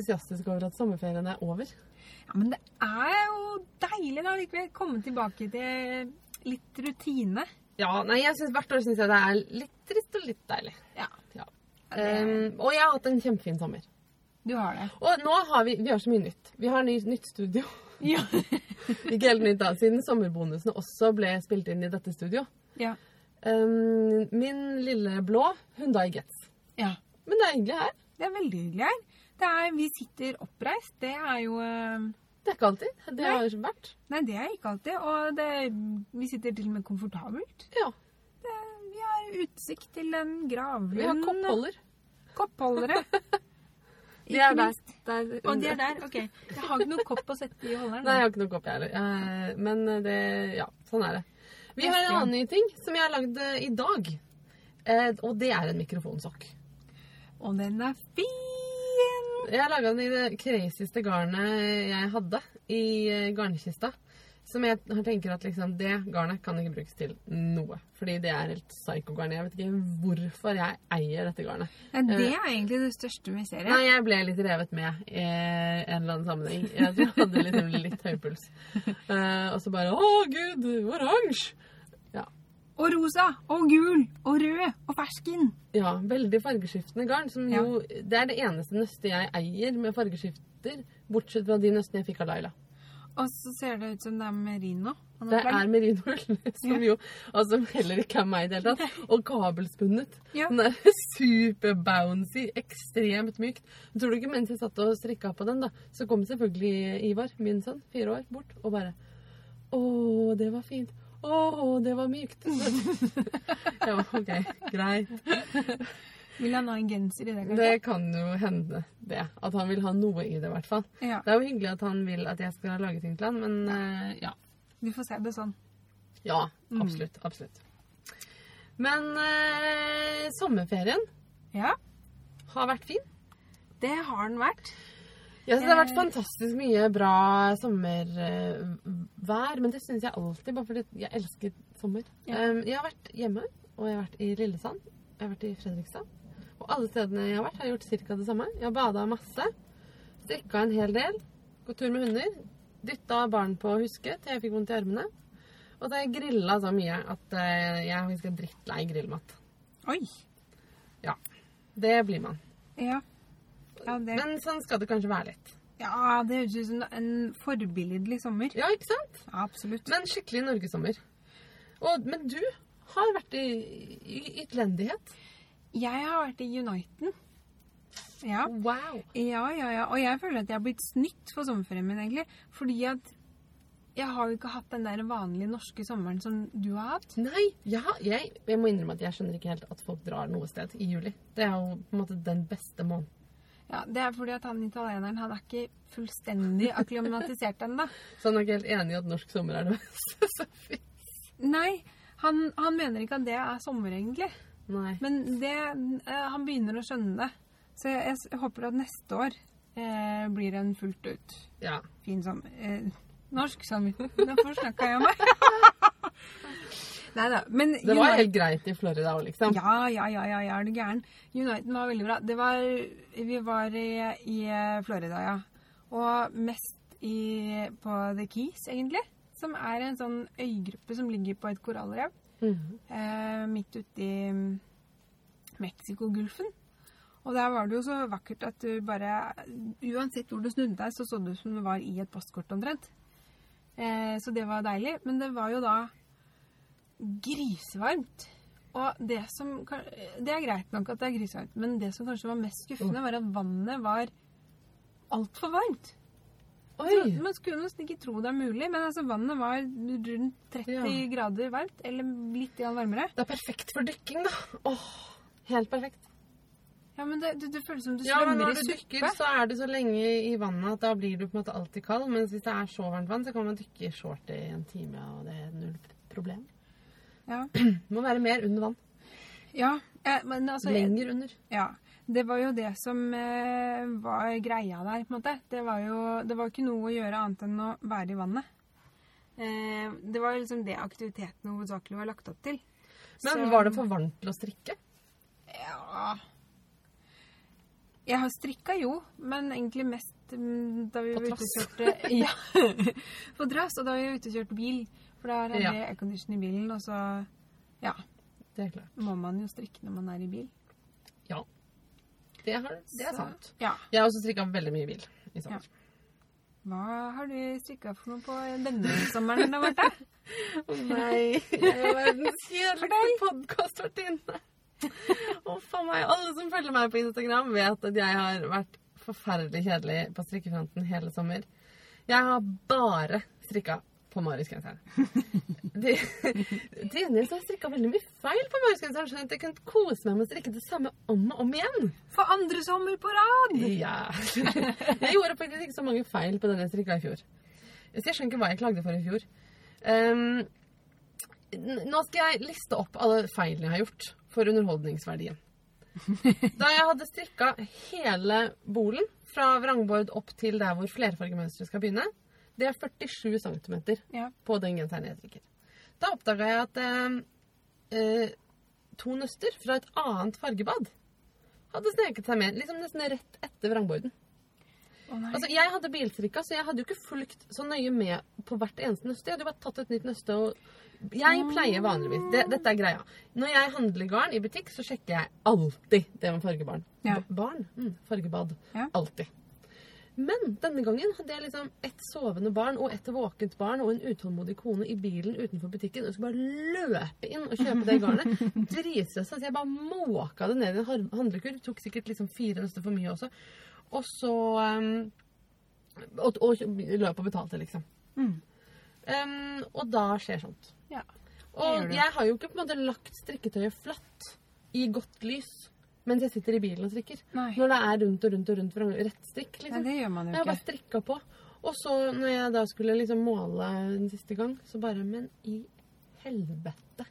entusiastiske over at sommerferien er over. Ja, Men det er jo deilig da likevel. Komme tilbake til litt rutine. Ja, nei, jeg synes, Hvert år syns jeg det er litt trist og litt deilig. Ja. Ja. Um, og jeg har hatt en kjempefin sommer. Du har det. Og nå har vi, vi har så mye nytt. Vi har ny, nytt studio. Ja. Ikke helt nytt da, siden sommerbonusene også ble spilt inn i dette studio. ja. Um, min lille blå hun da i Gets. ja. Men det er hyggelig her. Det er veldig hyggelig her. Det er, vi sitter oppreist. Det er jo eh, Det er ikke alltid. Det Nei. har vært. Nei, det er ikke alltid. Og det, vi sitter til og med komfortabelt. Ja. Det, vi har utsikt til en gravlund. Vi har koppholder. Koppholdere. De er der. der Og de er der? OK. Jeg har ikke noen kopp å sette i holderen. Nei, jeg har ikke noen kopp, jeg heller. Eh, Men det Ja, sånn er det. Vi har en annen ny ting som jeg har lagd eh, i dag. Og det er en mikrofonsokk. Og den er fin! Jeg laga den i det crazyste garnet jeg hadde i eh, garnkista. Som jeg tenker at liksom, det garnet kan ikke brukes til noe. Fordi det er helt psyko-garn. Jeg vet ikke hvorfor jeg eier dette garnet. Ja, det er egentlig det største mysteriet. Nei, jeg ble litt revet med i en eller annen sammenheng. Jeg hadde litt, litt høy puls. Eh, og så bare Å, gud, oransje! Og rosa, og gul, og rød, og fersken. ja, veldig fargeskiftende garn. Som Ja. jo Det er det eneste nøstet jeg eier med fargeskifter. Bortsett fra de nøstene jeg fikk av Laila. Og så ser det ut som det er merino. Det er merinoull, som Ja. jo altså, heller ikke er meg i det hele tatt. Og kabelspunnet. Ja. Den er super-bouncy, ekstremt mykt. Tror du ikke mens jeg satt og strikka på den, da, så kom selvfølgelig Ivar, min sønn, fire år, bort og bare Å, det var fint. Å, det var mykt. ja, OK. Greit. Vil han ha en genser i det, kanskje? Det kan jo hende, det. At han vil ha noe i det, i hvert fall. Ja, Det er jo hyggelig at han vil at jeg skal lage ting til han, men uh, ja. du får se det sånn. Ja, Mm. absolutt. Absolutt. Men uh, sommerferien Ja, har vært fin. det har den vært. Jeg syns det har vært Eh. fantastisk mye bra sommervær, men det syns jeg alltid, bare fordi jeg elsker sommer. Ja. Jeg har vært hjemme, og jeg har vært i Lillesand, jeg har vært i Fredrikstad. Og alle stedene jeg har vært, har gjort ca. det samme. Jeg har bada masse, strikka en hel del, gått tur med hunder, dytta barn på huske til jeg fikk vondt i armene. Og så har jeg grilla så mye at eh, jeg er faktisk drittlei grillmat. Oi. Ja. Det blir man. Ja. Ja, det, Men sånn skal det kanskje være litt. ja, det høres ut som en forbilledlig sommer. Ja, ikke sant? Ja, absolutt. Men skikkelig norgessommer. Men du har vært i, i utlendighet. Jeg har vært i Uniten. Ja. Wow. ja, ja, ja. Og jeg føler at jeg har blitt snytt for sommerferien min, egentlig. Fordi at jeg har jo ikke hatt den der vanlige norske sommeren som du har hatt. Nei, ja, jeg, jeg må innrømme at jeg skjønner ikke helt at folk drar noe sted i juli. Det er jo på en måte den beste måneden. Ja, Det er fordi at han italieneren han er ikke fullstendig akklimatisert ennå. Så han er ikke helt enig i at norsk sommer er det beste. som fint. Nei, han, han mener ikke at det er sommer, egentlig. Nei. Men det, eh, han begynner å skjønne det. Så jeg, jeg håper at neste år eh, blir en fullt ut Ja. fin sommer. Eh, norsk sommer. Nå forsnakka jeg meg. Nei da. Men Det var United- helt greit i Florida òg, liksom. Ja, ja, ja, ja, ja, er du gæren. Uniten var veldig bra. Det var, vi var i, i Florida, ja. Og mest i, på The Keys, egentlig. Som er en sånn øygruppe som ligger på et korallrev. Mhm. Eh, midt ute i mm, Mexicogolfen. Og der var det jo så vakkert at du bare Uansett hvor du snudde deg, så så det ut som du var i et postkort omtrent. Eh, så det var deilig. Men det var jo da grisevarmt. Og det som Det er greit nok at det er grisevarmt, men det som kanskje var mest skuffende, var at vannet var altfor varmt. Oi! Man skulle nesten ikke tro det er mulig, men altså vannet var rundt 30 Ja. grader varmt, eller litt varmere. Det er perfekt for dykking, da. Åh, helt perfekt. Ja, men det, det, det føles som du Ja, men svømmer når du dykker, så er du så lenge i vannet at da blir du på en måte alltid kald. Mens hvis det er så varmt vann, så kan man dykke i short i en time, og det er null problem. Ja. Må være mer under vann. ja, eh, men altså Lenger under. Ja. Det var jo det som eh, var greia der, på en måte. Det var jo det var ikke noe å gjøre annet enn å være i vannet. Eh, det var liksom det aktiviteten hovedsakelig var lagt opp til. Men Så- var det for varmt til å strikke? Ja Jeg har strikka jo, men egentlig mest mm, da vi På var ute og kjørte Ja. På trass, og da vi var ute og kjørte bil. For da hadde Ja. jeg aircondition i bilen, og så ja, Det er klart. må man jo strikke når man er i bil. Ja. Det, har, det er Så, sant. Ja. Jeg har også strikka veldig mye i bil i sommer. Hva har du strikka for noe på denne sommeren, da, Martha? Å nei, jeg er verdens kjedeligste podkastvertinne. Huff a meg. Alle som følger meg på Instagram, vet at jeg har vært forferdelig kjedelig på strikkefronten hele sommer. Jeg har bare strikka på Mariusgenseren. Det- Til gjengjeld så har jeg strikka veldig mye feil på Mariusgenseren, sånn at jeg kunne kose meg med å strikke det samme om og om igjen. For andre sommer på rad! Ja. Jeg gjorde faktisk ikke så mange feil på den jeg strikka i fjor. Så jeg skjønner ikke hva jeg klagde for i fjor. Um, nå skal jeg liste opp alle feilene jeg har gjort for underholdningsverdien. Da jeg hadde strikka hele bolen fra vrangbord opp til der hvor flerfargemønsteret skal begynne, det er 47 cm Ja. på den genseren jeg strikker. Da oppdaga jeg at eh, eh, to nøster fra et annet fargebad hadde sneket seg med, liksom nesten rett etter vrangborden. Oh. Altså, jeg hadde bilstrikka, så jeg hadde jo ikke fulgt så nøye med på hvert eneste nøste. Jeg hadde jo bare tatt et nytt nøste og Jeg pleier vanligvis det, Dette er greia. Når jeg handler garn i butikk, så sjekker jeg alltid det med fargebarn. Ja. Barn? Mm, fargebad. Ja. Alltid. Men denne gangen hadde jeg liksom et sovende barn og et våkent barn og en utålmodig kone i bilen utenfor butikken. Og jeg skulle bare løpe inn og kjøpe det garnet. Dritstressa. Så jeg bare måka det ned i en handlekurv. Tok sikkert liksom fire nøster for mye også. Og så um, og, og løp og betalte, liksom. Mm. Um, og da skjer sånt. Ja. Og jeg har jo ikke på en måte lagt strikketøyet flatt i godt lys mens jeg sitter i bilen og strikker. Nei. Når det er rundt og rundt og rundt vrang- rett strikk. Nei, liksom. det gjør man jo Jeg jo har bare ikke. strikka på. Og så når jeg da skulle liksom måle den siste gang, så bare Men i helvete.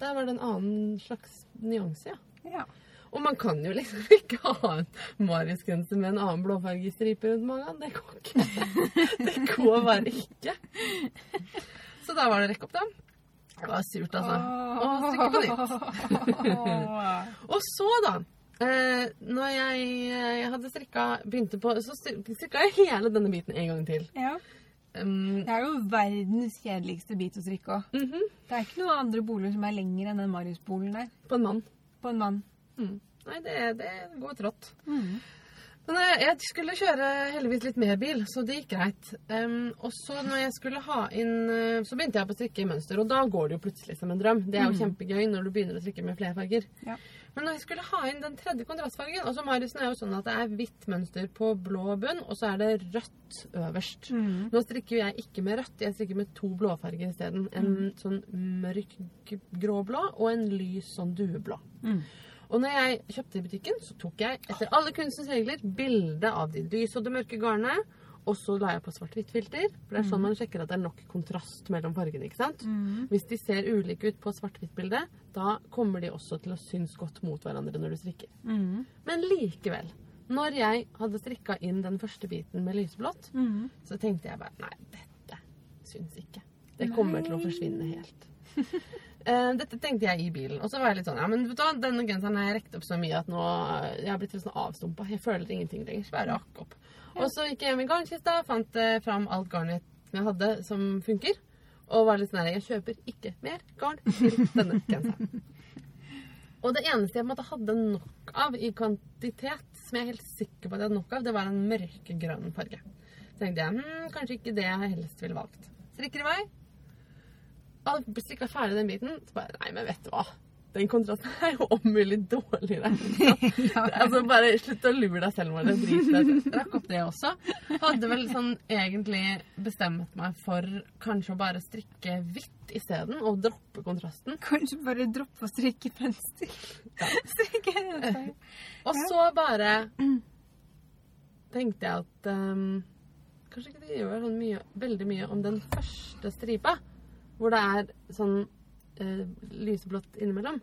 Der var det en annen slags nyanse, ja. Ja. Og man kan jo liksom ikke ha en Marius-genser med en annen blåfargestripe rundt magen. Det går ikke. Det går bare ikke. Så da var det rekk opp, da. Det var surt, altså. Og strikke på nytt. Og så, da eh, Når jeg, jeg hadde strikka Begynte på Så strikka jeg hele denne biten en gang til. ja. Um, Det er jo verdens kjedeligste bit å strikke òg. mhm, Det er ikke noen andre boler som er lengre enn den Marius-bolen der. På en mann. På en mann. Mm. Nei, det, det går trått. Mm. Men eh, jeg skulle kjøre heldigvis litt mer bil, så det gikk greit. Um, og så når jeg skulle ha inn eh, Så begynte jeg på å strikke i mønster, og da går det jo plutselig som en drøm. Det er jo kjempegøy når du begynner å strikke med flere farger. Ja. Men når jeg skulle ha inn den tredje kontrastfargen altså Mariusen er jo sånn at det er hvitt mønster på blå bunn, og så er det rødt øverst. Mm. Nå strikker jo jeg ikke med rødt, jeg strikker med to blåfarger isteden. En sånn mørk gråblå og en lys sånn dueblå. Mm. Og når jeg kjøpte i butikken, så tok jeg etter alle kunstens regler bilde av de lyse og det mørke garnet, og så la jeg på svart-hvitt-filter. For det er sånn man sjekker at det er nok kontrast mellom fargene. ikke sant? Mm. Hvis de ser ulike ut på svart-hvitt-bildet, da kommer de også til å synes godt mot hverandre når du strikker. Mm. Men likevel, når jeg hadde strikka inn den første biten med lyseblått, Mm. så tenkte jeg bare Nei, dette syns ikke. Det kommer til å forsvinne helt. Eh, dette tenkte jeg i bilen. Og så var jeg litt sånn Ja, men vet du hva, denne genseren har jeg rekt opp så mye at nå eh, jeg har blitt litt sånn avstumpa. Jeg føler ingenting lenger. Så bare rakk opp. Og så gikk jeg hjem i garnkista, fant eh, fram alt garnet jeg hadde som funker. Og var litt sånn her Jeg kjøper ikke mer garn til denne genseren. Og det eneste jeg måte hadde nok av i kvantitet, som jeg er helt sikker på at jeg hadde nok av, det var en mørkegrønn farge. Så tenkte jeg hm, kanskje ikke det jeg helst ville valgt. Strikker i vei. Og strikka ferdig den biten. Så bare Nei, men vet du hva. Den kontrasten er jo om mulig dårligere. altså Bare slutt å lure deg selv med det. Rakk opp det også. Hadde vel sånn egentlig bestemt meg for kanskje å bare strikke hvitt isteden, og droppe kontrasten. Kanskje bare droppe å strikke mønster. strikke mønster. Og så bare tenkte jeg at um, kanskje ikke det gjør sånn mye, veldig mye om den første stripa, hvor det er sånn eh, lyseblått innimellom,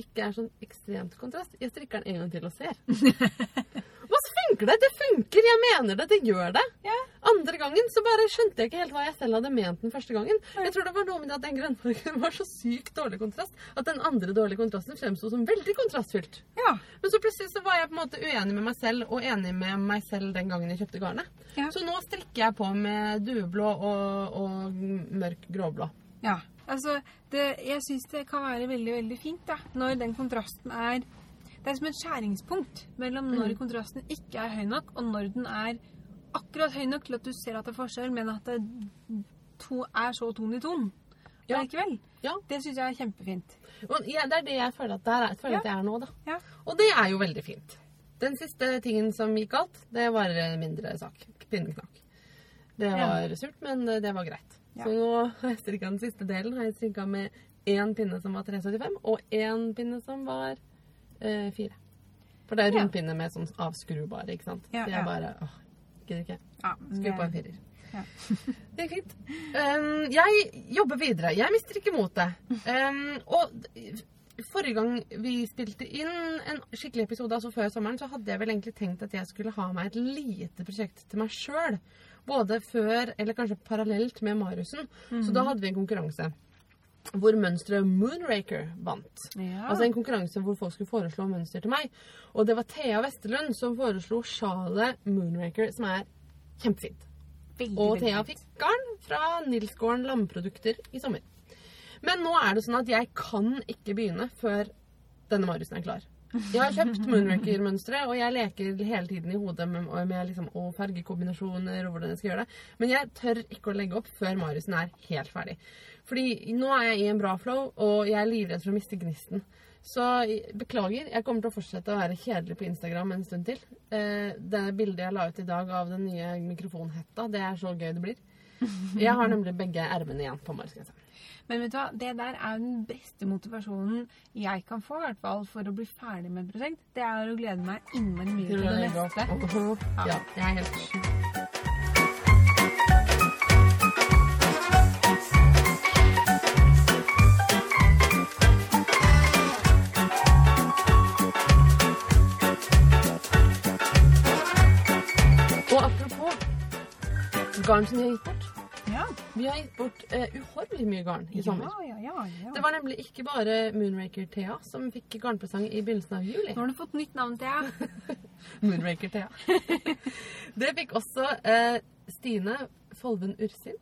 ikke er sånn ekstremt kontrast. Jeg strikker den en gang til og ser. Og så funker det! Det funker! Jeg mener det! Det gjør det! Ja. Andre gangen så bare skjønte jeg ikke helt hva jeg selv hadde ment den første gangen. Jeg tror det var noe med det at den grønnfargen var så sykt dårlig kontrast at den andre dårlige kontrasten fremsto som veldig kontrastfylt. Ja. Men så plutselig så var jeg på en måte uenig med meg selv og enig med meg selv den gangen jeg kjøpte garnet. Ja. Så nå strikker jeg på med dueblå og, og mørk gråblå. Ja, altså det, Jeg syns det kan være veldig veldig fint da, når den kontrasten er Det er som et skjæringspunkt mellom Mm. når kontrasten ikke er høy nok, og når den er akkurat høy nok til at du ser at det er forskjell, men at det to, er så ton i ton. Ja. Likevel. Ja. Det syns jeg er kjempefint. Men, ja, det er det jeg føler at, det er, føler at jeg er nå, da. Ja. Og det er jo veldig fint. Den siste tingen som gikk galt, det var mindre sak. Pinneknakk. Det var surt, men det det var greit. Ja. Så nå har jeg strikka den siste delen. Har jeg strikka med én pinne som var 375, og én pinne som var eh, 4. For det er rundpinne med sånn avskrubare, ikke sant. Ja, Så jeg bare åh, gidder ikke. Ja, Skru på en firer. Ja. Det er fint. Um, jeg jobber videre. Jeg mister ikke motet. Um, og forrige gang vi spilte inn en skikkelig episode, altså før sommeren, så hadde jeg vel egentlig tenkt at jeg skulle ha meg et lite prosjekt til meg sjøl. Både før, eller kanskje parallelt med Mariusen. Så da hadde vi en konkurranse. Hvor mønsteret Moonraker vant. Ja. Altså en konkurranse hvor folk skulle foreslå mønster til meg. Og det var Thea Westerlund som foreslo sjalet Moonraker, som er kjempefint. Veldig, Og veldig Thea fikk garn fra Nilsgården Landprodukter i sommer. Men nå er det sånn at jeg kan ikke begynne før denne Mariusen er klar. Jeg har kjøpt Moonraker-mønstre, og jeg leker hele tiden i hodet med, med liksom, og fargekombinasjoner og hvordan jeg skal gjøre det. Men jeg tør ikke å legge opp før Mariusen er helt ferdig. Fordi nå er jeg i en bra flow, og jeg er livredd for å miste gnisten. Så beklager, jeg kommer til å fortsette å være kjedelig på Instagram en stund til. Eh, det bildet jeg la ut i dag av den nye mikrofonhetta, det er så gøy det blir. Jeg har nemlig begge ermene igjen på Mariusgenseren. Men vet du hva, det der er den beste motivasjonen jeg kan få i hvert fall for å bli ferdig med et prosjekt. Det er å glede meg innmari mye til det neste. Ja, det er helt sjukt. Garn som gjør har gitt bort. Ja. Vi har gitt bort uh, uhorvelig mye garn i sommer. Ja, ja, ja. Det var nemlig ikke bare Moonraker Thea som fikk garnpresang i begynnelsen av juli. Nå har du fått nytt navn Thea. Moonraker Thea. det fikk også uh, Stine Folven Ursin.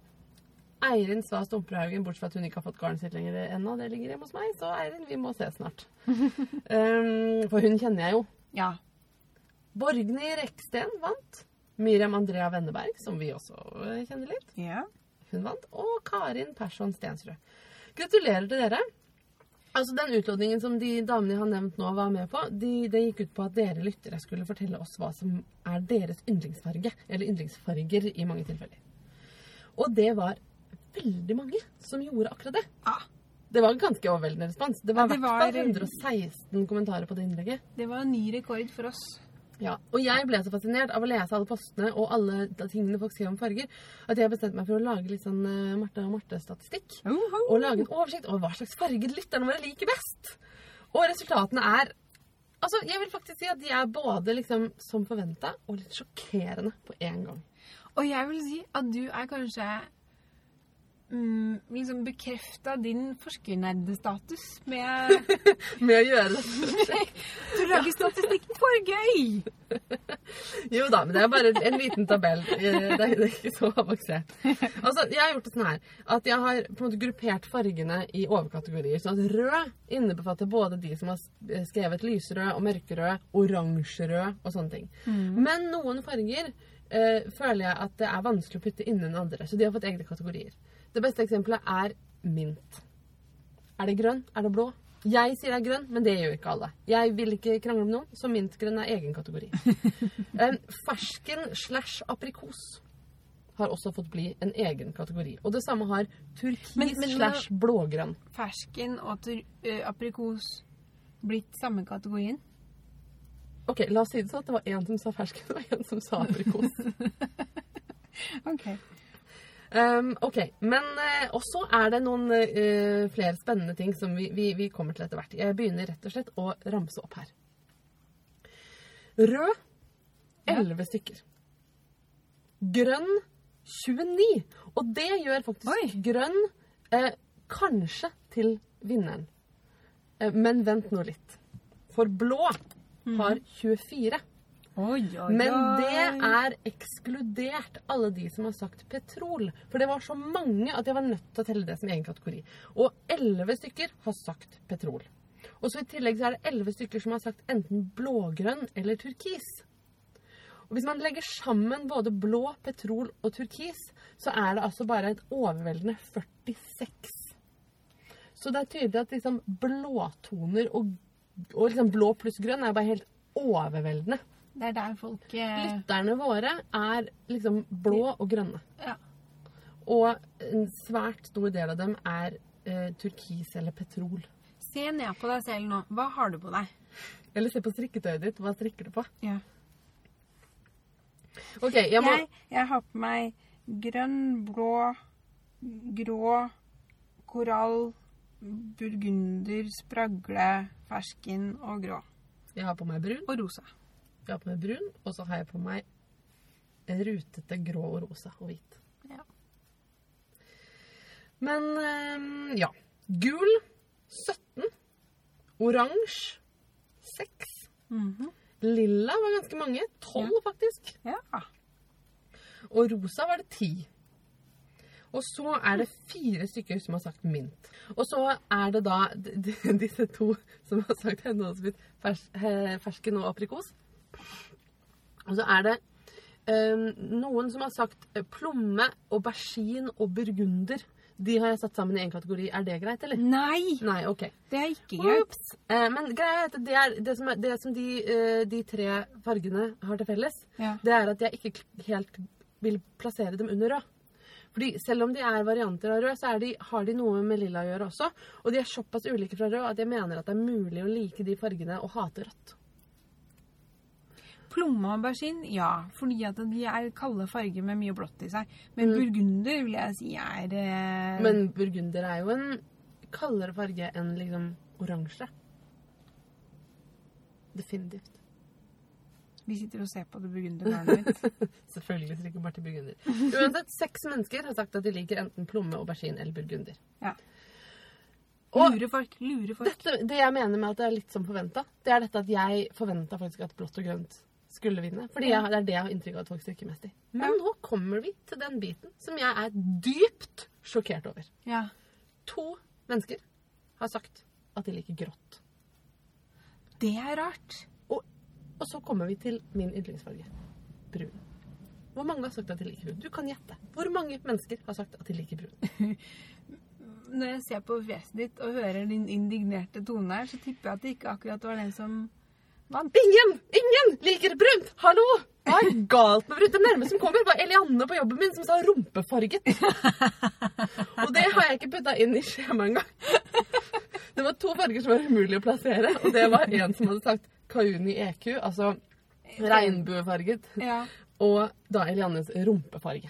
Eirin Sva Stumperhaugen, bortsett fra at hun ikke har fått garnet sitt lenger ennå. Det ligger hjemme hos meg, så Eirin, vi må se snart. um, for hun kjenner jeg jo. Ja. Borgny Reksten vant. Miriam Andrea Wenneberg, som vi også eh, kjenner litt. Ja. Hun vant. Og Karin Persson Stensrud. Gratulerer til dere. Altså Den utlodningen som de damene jeg har nevnt nå, var med på, de, det gikk ut på at dere lyttere skulle fortelle oss hva som er deres yndlingsfarge. Eller yndlingsfarger i mange tilfeller. Og det var veldig mange som gjorde akkurat det. ja. Det var ganske overveldende respons. Det var i hvert fall 116 kommentarer på det innlegget. Det var en ny rekord for oss. Ja, Og jeg ble så fascinert av å lese alle postene og alle tingene folk skrev om farger, at jeg bestemte meg for å lage litt sånn eh, Marte og Marte-statistikk. Og lage en oversikt over hva slags farger lytterne våre liker best. Og resultatene er Altså, jeg vil faktisk si at de er både liksom som forventa og litt sjokkerende på én gang. Og jeg vil si at du er kanskje mm, liksom bekrefta din forskernerdestatus med Med å gjøre det. Du lager statistikk for gøy! Jo da, men det er bare en liten tabell. Eh, Det er, ikke så avansert. Altså, jeg har gjort det sånn her at jeg har på en måte gruppert fargene i overkategorier. Sånn at rød innebefatter både de som har skrevet lyserød og mørkerød, oransjerød og sånne ting. Men noen farger eh, føler jeg at det er vanskelig å putte inn enn andre, så de har fått egne kategorier. Det beste eksempelet er mint. Er det grønn? Er det blå? Jeg sier det er grønn, men det gjør ikke alle. Jeg vil ikke krangle med noen, så mintgrønn er egen kategori. fersken slash aprikos har også fått bli en egen kategori. Og det samme har turkis slash blågrønn. Fersken og aprikos blitt samme kategorien? Ok, la oss si det sånn at det var én som sa fersken, og én som sa aprikos. Ok. Um, ok, Men uh, også er det noen uh, flere spennende ting som vi, vi, vi kommer til etter hvert. Jeg begynner rett og slett å ramse opp her. Rød 11 stykker. Grønn 29. Og det gjør faktisk Oi. grønn uh, kanskje til vinneren. Men vent nå litt. For blå har 24. Oi, oi, Men det er ekskludert alle de som har sagt petrol. For det var så mange at jeg var nødt til å telle det som egen kategori. Og 11 stykker har sagt petrol. Og så i tillegg så er det 11 stykker som har sagt enten blågrønn eller turkis. Og hvis man legger sammen både blå, petrol og turkis, så er det altså bare et overveldende 46. Så det er tydelig at liksom blåtoner og, og liksom blå pluss grønn er bare helt overveldende. Det er der folk eh, Lytterne våre er liksom blå og grønne. Ja. Og en svært stor del av dem er eh, turkis eller petrol. Se ned på deg selv nå. Hva har du på deg? Eller se på strikketøyet ditt. Hva strikker du på? Ja. OK, jeg må Jeg, jeg har på meg grønn, blå, grå, korall, burgunder, spragle, fersken og grå. Jeg har på meg brun. Og rosa. Jeg har på meg brun, og så har jeg på meg rutete grå og rosa og hvit. Ja. Men eh, ja. Gul 17. Oransje 6. Mhm. Lilla var ganske mange. 12, faktisk. ja. Og rosa var det 10. Og så er det fire stykker som har sagt mynt. Og så er det da disse to som har sagt henholdsvis fersken og aprikos. Og så er det eh, noen som har sagt eh, plomme, aubergine og burgunder. De har jeg satt sammen i én kategori. Er det greit, eller? Nei, Nei, OK. det er ikke greit. Eh, men greia er det, er, det som, er, det som de, eh, de tre fargene har til felles, Ja. det er at jeg ikke helt vil plassere dem under rød. Fordi selv om de er varianter av rød, så de, har de noe med lilla å gjøre også. Og de er såpass ulike fra rød at jeg mener at det er mulig å like de fargene og hate rødt. Plomme og aubergine, ja. Fordi at de er kalde farger med mye blått i seg. Men burgunder vil jeg si er eh, Men burgunder er jo en kaldere farge enn liksom oransje. Definitivt. Vi sitter og ser på det burgundergarnet mitt. Selvfølgelig bare til burgunder. Uansett, seks mennesker har sagt at de liker enten plomme, aubergine eller burgunder. Ja. Og- Lure folk, lure folk. Dette, det jeg mener med at det er litt som forventa, det er dette at jeg forventa faktisk at blått og grønt skulle vinne. Fordi Ja. jeg, det er det jeg har inntrykk av at folk strikker mest i. Men nå kommer vi til den biten som jeg er dypt sjokkert over. Ja. To mennesker har sagt at de liker grått. Det er rart. Og, og så kommer vi til min yndlingsfarge. Brun. Hvor mange har sagt at de liker brun? Du kan gjette. Hvor mange mennesker har sagt at de liker brun? Når jeg ser på fjeset ditt og hører din indignerte tone her, så tipper jeg at det ikke akkurat var den som vant. Ingen! Ingen liker brunt! Hallo! Hva er galt med brunt? Det nærmeste som kommer, var Elianne på jobben min som sa rumpefarget. Og det har jeg ikke putta inn i skjemaet engang. Det var to farger som var umulig å plassere, og det var en som hadde sagt Kauni EQ, altså regnbuefarget, Ja. og da Eliannes rumpefarge.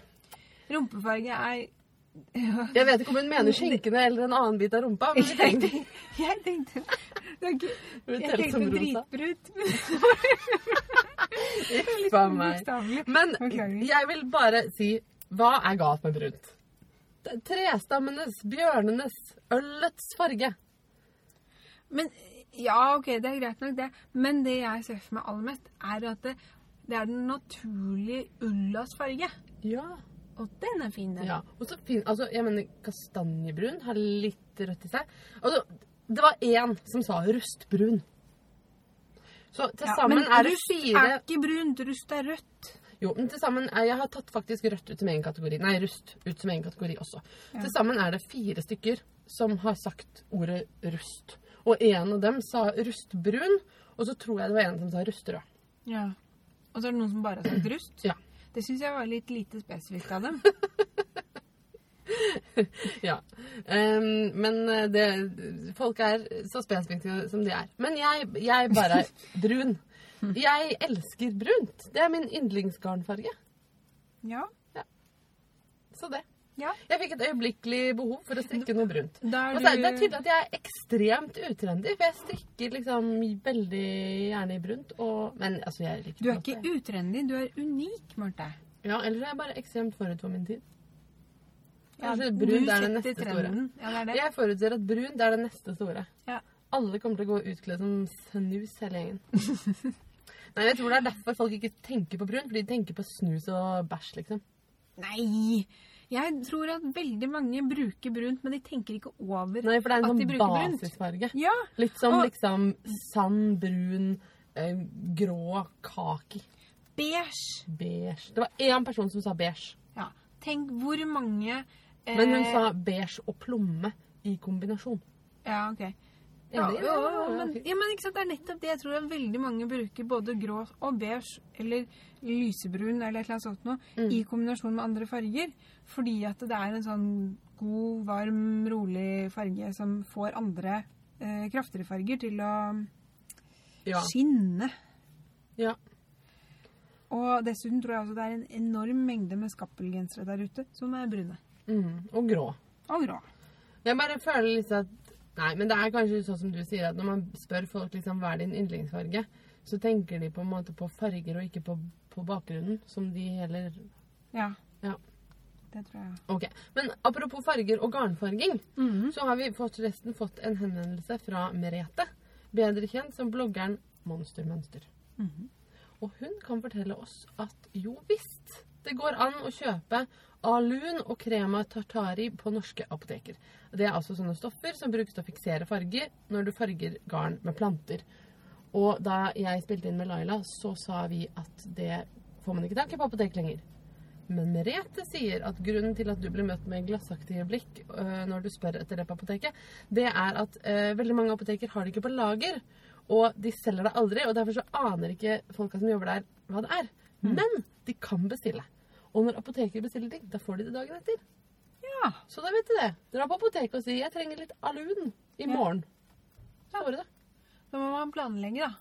Rumpefarge er Jeg vet ikke om hun mener skinkene eller en annen bit av rumpa, men Jeg tenkte jeg tenkte, ikke, jeg tenkte dritbrut. Uff a meg. Men jeg vil bare si hva er galt med brunt? Trestammenes, bjørnenes, ølets farge. Men ja, ok, det er greit nok det. Men det jeg ser for meg aller mest, er at det, det er den naturlige ullas farge. Ja. Og den er fin, den. ja. Og så fin, altså, jeg mener kastanjebrun har litt rødt i seg. Altså, det var én som sa rustbrun. Så til Ja, sammen men er det fire rust er ikke brunt, rust er rødt. Jo, men til sammen Jeg har tatt faktisk rødt ut som egen kategori. Nei, rust ut som egen kategori også. Ja. Til sammen er det fire stykker som har sagt ordet rust. Og en av dem sa rustbrun, og så tror jeg det var en som sa rustrød. Ja. Og så er det noen som bare har sagt rust. Ja. Det syns jeg var litt lite spesifikt av dem. Ja. Um, men eh, det, folk er så spesifikke som de er. Men jeg, jeg bare er brun. Jeg elsker brunt. Det er min yndlingsgarnfarge. Ja. Så det. Ja. Jeg fikk et øyeblikkelig behov for å strikke noe brunt. Da Og er så er det er tydelig at jeg er ekstremt utrendy, for jeg strikker liksom veldig gjerne i brunt. Og, men altså, jeg liker Du er ikke det. utrendig, du er unik, Marte. Ja, ellers er jeg bare ekstremt forut for min tid. Ja, Kanskje du brunt er det neste neste store. Ja, det er det. Jeg forutser at brunt er det neste store. Ja. Alle kommer til å gå utkledd som snus, hele gjengen. Nei, jeg tror det er derfor folk ikke tenker på brunt, fordi de tenker på snus og bæsj, liksom. Nei! Jeg tror at veldig mange bruker brunt, men de tenker ikke over Nei, for det er en sånn basisfarge. Ja, Litt som Og- liksom sand, brun, eh, grå, kaki, beige. beige. Det var én person som sa beige, Ja. Tenk hvor mange eh, men hun sa beige og plomme i kombinasjon. Ja, OK. Ja, det, Ja, men, ja, men ikke sant, det er nettopp det. Jeg tror at veldig mange bruker både grå og beige eller lysebrun eller et eller annet sånt noe Mm. i kombinasjon med andre farger. Fordi at det er en sånn god, varm, rolig farge som får andre eh, kraftigere farger til å Ja. skinne. ja. Og dessuten tror jeg også det er en enorm mengde med skappelgensere der ute som er brune. Mm, og grå. Og grå. Jeg bare føler litt at Nei, men det er kanskje sånn som du sier, at når man spør folk liksom hva er din yndlingsfarge, så tenker de på en måte på farger og ikke på, på bakgrunnen, som de heller Ja. Ja. Det tror jeg. Ok. Men apropos farger og garnfarging, Mhm. så har vi forresten fått en henvendelse fra Merete, bedre kjent som bloggeren Monstermønster. Mhm. Og hun kan fortelle oss at jo visst, det går an å kjøpe alun og crema tartari på norske apoteker. Det er altså sånne stoffer som brukes til å fiksere farger når du farger garn med planter. Og da jeg spilte inn med Laila, så sa vi at det får man ikke tak i på apotek lenger. Men Merete sier at grunnen til at du blir møtt med glassaktige blikk øh, når du spør etter det på apoteket, det er at øh, veldig mange apoteker har det ikke på lager. Og de selger det aldri, og derfor så aner ikke folka som jobber der, hva det er. Men de kan bestille. Og når apoteket bestiller ting, da får de det dagen etter. Ja. Så da vet du det. Dra på apoteket og si 'jeg trenger litt alun i morgen'. Så får du det. Da må man planlegge, da.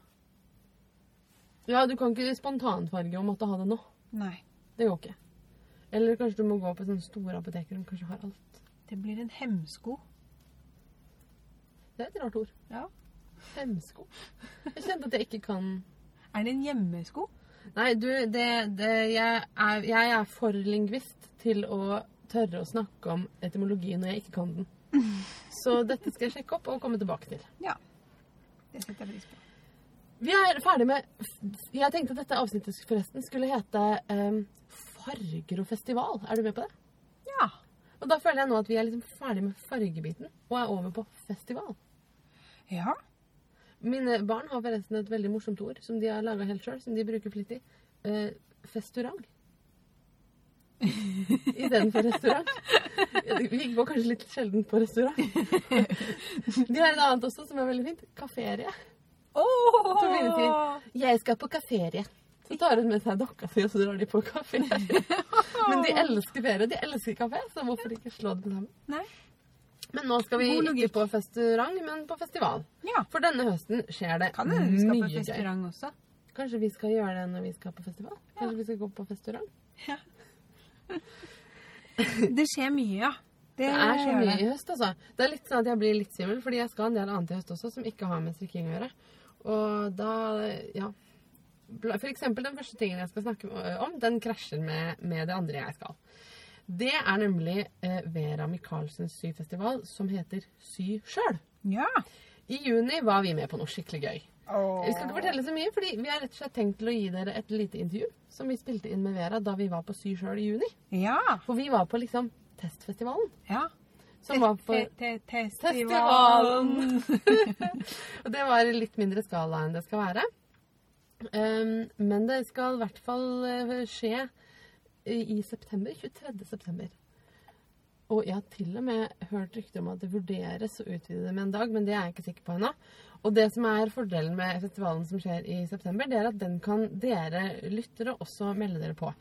Ja, du kan ikke spontanfarge og måtte ha det nå. Nei. Det går ikke. Eller kanskje du må gå på sånne store apoteker som kanskje har alt. Det blir en hemsko. Det er et rart ord. Ja. Hemsko. Jeg kjente at jeg ikke kan Er det en hjemmesko? Nei, du, det, det jeg, er, jeg er for lingvist til å tørre å snakke om etymologi når jeg ikke kan den. Så dette skal jeg sjekke opp og komme tilbake til. Ja. Det setter jeg pris på. Vi er ferdig med Jeg tenkte at dette avsnittet forresten skulle hete um, Farger og festival. Er du med på det? Ja. Og da føler jeg nå at vi er liksom ferdig med fargebiten og er over på festival. Ja. Mine barn har forresten et veldig morsomt ord som de har laga helt sjøl, som de bruker flittig. Eh, festurant. Istedenfor restaurant. Vi går kanskje litt sjelden på restaurant. De har et annet også som er veldig fint. Kaferie. Oh! 'Jeg skal på kaferie. Så tar hun med seg dokka si, og så drar de på kafé. Men de elsker ferie, de elsker kafé, så hvorfor ikke slå dem sammen? Nei. Men nå skal vi ikke på restaurant, men på festival. Ja. For denne høsten skjer det Kan hende vi skal på mye restaurant også. Kanskje vi skal gjøre det når vi skal på festival? Kanskje vi skal gå på restaurant? Det skjer mye, ja. Det er så mye det. i høst, altså. Det er litt sånn at jeg blir litt svimmel, fordi jeg skal en del annet i høst også som ikke har med strikking å gjøre. Og da, ja For eksempel den første tingen jeg skal snakke om, den krasjer med, med det andre jeg skal. Det er nemlig eh, Vera Michaelsens syfestival som heter Sy sjøl. Ja. I juni var vi med på noe skikkelig gøy. Vi skal ikke fortelle så mye, fordi vi har rett og slett tenkt til å gi dere et lite intervju som vi spilte inn med Vera da vi var på Sy sjøl i juni. Ja. For vi var på liksom testfestivalen. ja. Som var på Testivalen! Og det var i litt mindre skala enn det skal være. Um, men det skal i hvert fall eh, skje i, september. 23. september. Og jeg har til og med hørt rykter om at det vurderes å utvide det med en dag, men det er jeg ikke sikker på ennå. Og det som er fordelen med festivalen som skjer i september, det er at den kan dere lyttere også melde dere på.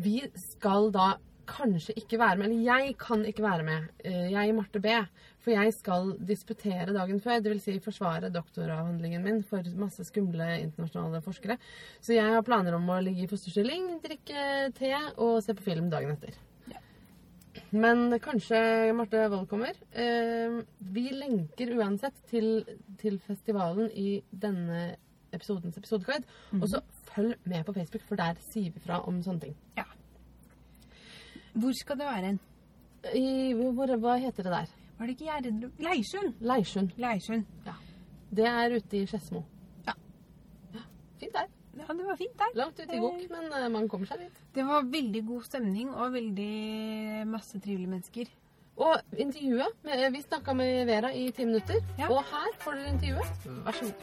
Vi skal da kanskje ikke være med, eller jeg kan ikke være med, eh, jeg Marte B, for jeg skal disputere dagen før, vil si forsvare doktoravhandlingen min for masse skumle internasjonale forskere. Så jeg har planer om å ligge i fosterstilling, drikke te og se på film dagen etter. Men kanskje Marte Wold kommer. Eh, vi lenker uansett til, til festivalen i denne episodens episodeguide. Og så følg med på Facebook, for der sier vi fra om sånne ting. Hvor skal det være hen? Hva heter det der? Var det ikke Gjerdrum? Leirsund. Leirsund. Leirsund. Det er ute i Skedsmo. Ja. Ja, Fint der. Ja, det var fint der. Langt ute i gokk, men eh, man kommer seg dit. Det var veldig god stemning og veldig masse trivelige mennesker. Og intervjuet Vi snakka med Vera i ti minutter. Ja. Og her får dere intervjuet. Vær så god.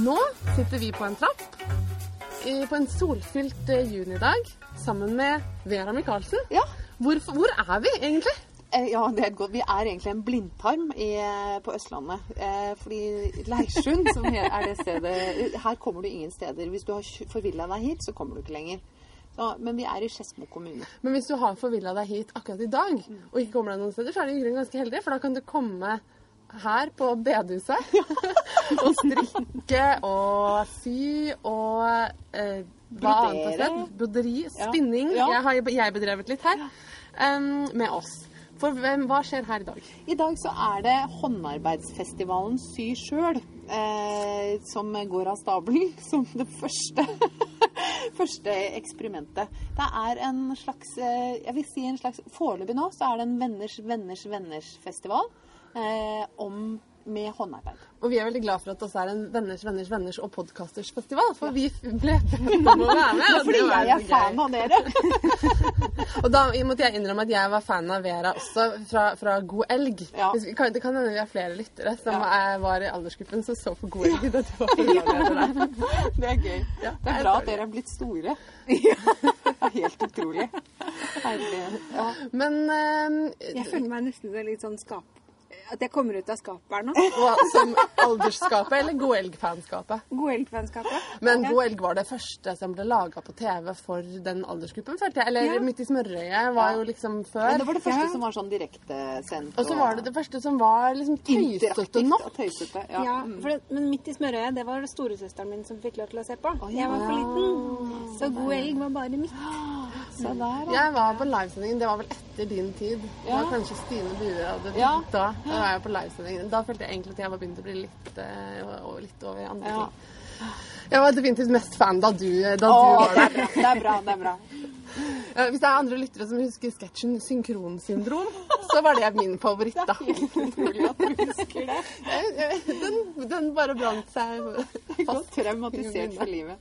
Nå sitter vi på en trapp på en solfylt eh, junidag sammen med Vera Michaelsen. Ja. Hvor, hvor er vi egentlig? Eh, Ja, det er godt. Vi er egentlig en blindtarm i, på Østlandet. Eh, fordi Leirsund, som her er det stedet Her kommer du ingen steder. Hvis du har forvilla deg hit, så kommer du ikke lenger. Så, men vi er i Skedsmo kommune. Men hvis du har forvilla deg hit akkurat i dag, og ikke kommer deg noen steder, så er du i grunnen ganske heldig, for da kan du komme her på bedehuset og strikke og sy og eh, hva annet har skjedd? Broderi, spinning. Ja. Jeg har jeg bedrevet litt her. um, med oss. For hvem, hva skjer her i dag? I dag så er det håndarbeidsfestivalen Sy sjøl eh, som går av stabelen som det første, første eksperimentet. Det er en slags eh, Jeg vil si en slags Foreløpig nå så er det en venners venners venners festival eh, om med håndarbeid. Og vi er veldig glad for at det også er en venners, venners, venners og Podcasters festival. For vi ble bedt om å være med. og Fordi jeg er fan av dere. Og da måtte jeg innrømme at jeg var fan av Vera også, fra, fra God elg. Ja. Vi, kan, det kan hende vi har flere lyttere som Ja. er, var i aldersgruppen som så på God elg. Programleder. Det er gøy. Ja, Det er bra at dere er blitt store. Det er helt utrolig. Herlig. Ja. Men eh, Jeg føler meg nesten litt sånn skap... At jeg kommer ut av skapet her nå. som aldersskapet eller God elg-fanskapet? God elgvennskapet. Men Ja. God elg var det første som ble laga på TV for den aldersgruppen, følte jeg. Eller Ja. Midt i smørøyet var jo liksom før. Men det var det første Ja. som var sånn direktesendt. Og så var det det første som var liksom tøysete nok. og tøysete. Ja. Ja, Mm. for det, men midt i smørøyet, det var det storesøsteren min som fikk lov til å se på. Å, Jeg var for liten. Så god elg var bare mitt. Så der. Jeg var på livesendingen. Det var vel etter din tid. Det var kanskje Stine Bue hadde Ja. da. Da var jeg på livesending. Da følte jeg egentlig at jeg var begynt å bli litt, uh, litt over i andre Ja. ting. Jeg var definitivt mest fan da du, da du var der. er. Det er bra. Det er bra. Hvis det er andre lyttere som husker sketsjen 'Synkronsyndrom', så var det min favoritt da. Det er helt Utrolig at du husker det. Den, den bare brant seg fast. traumatisert for livet.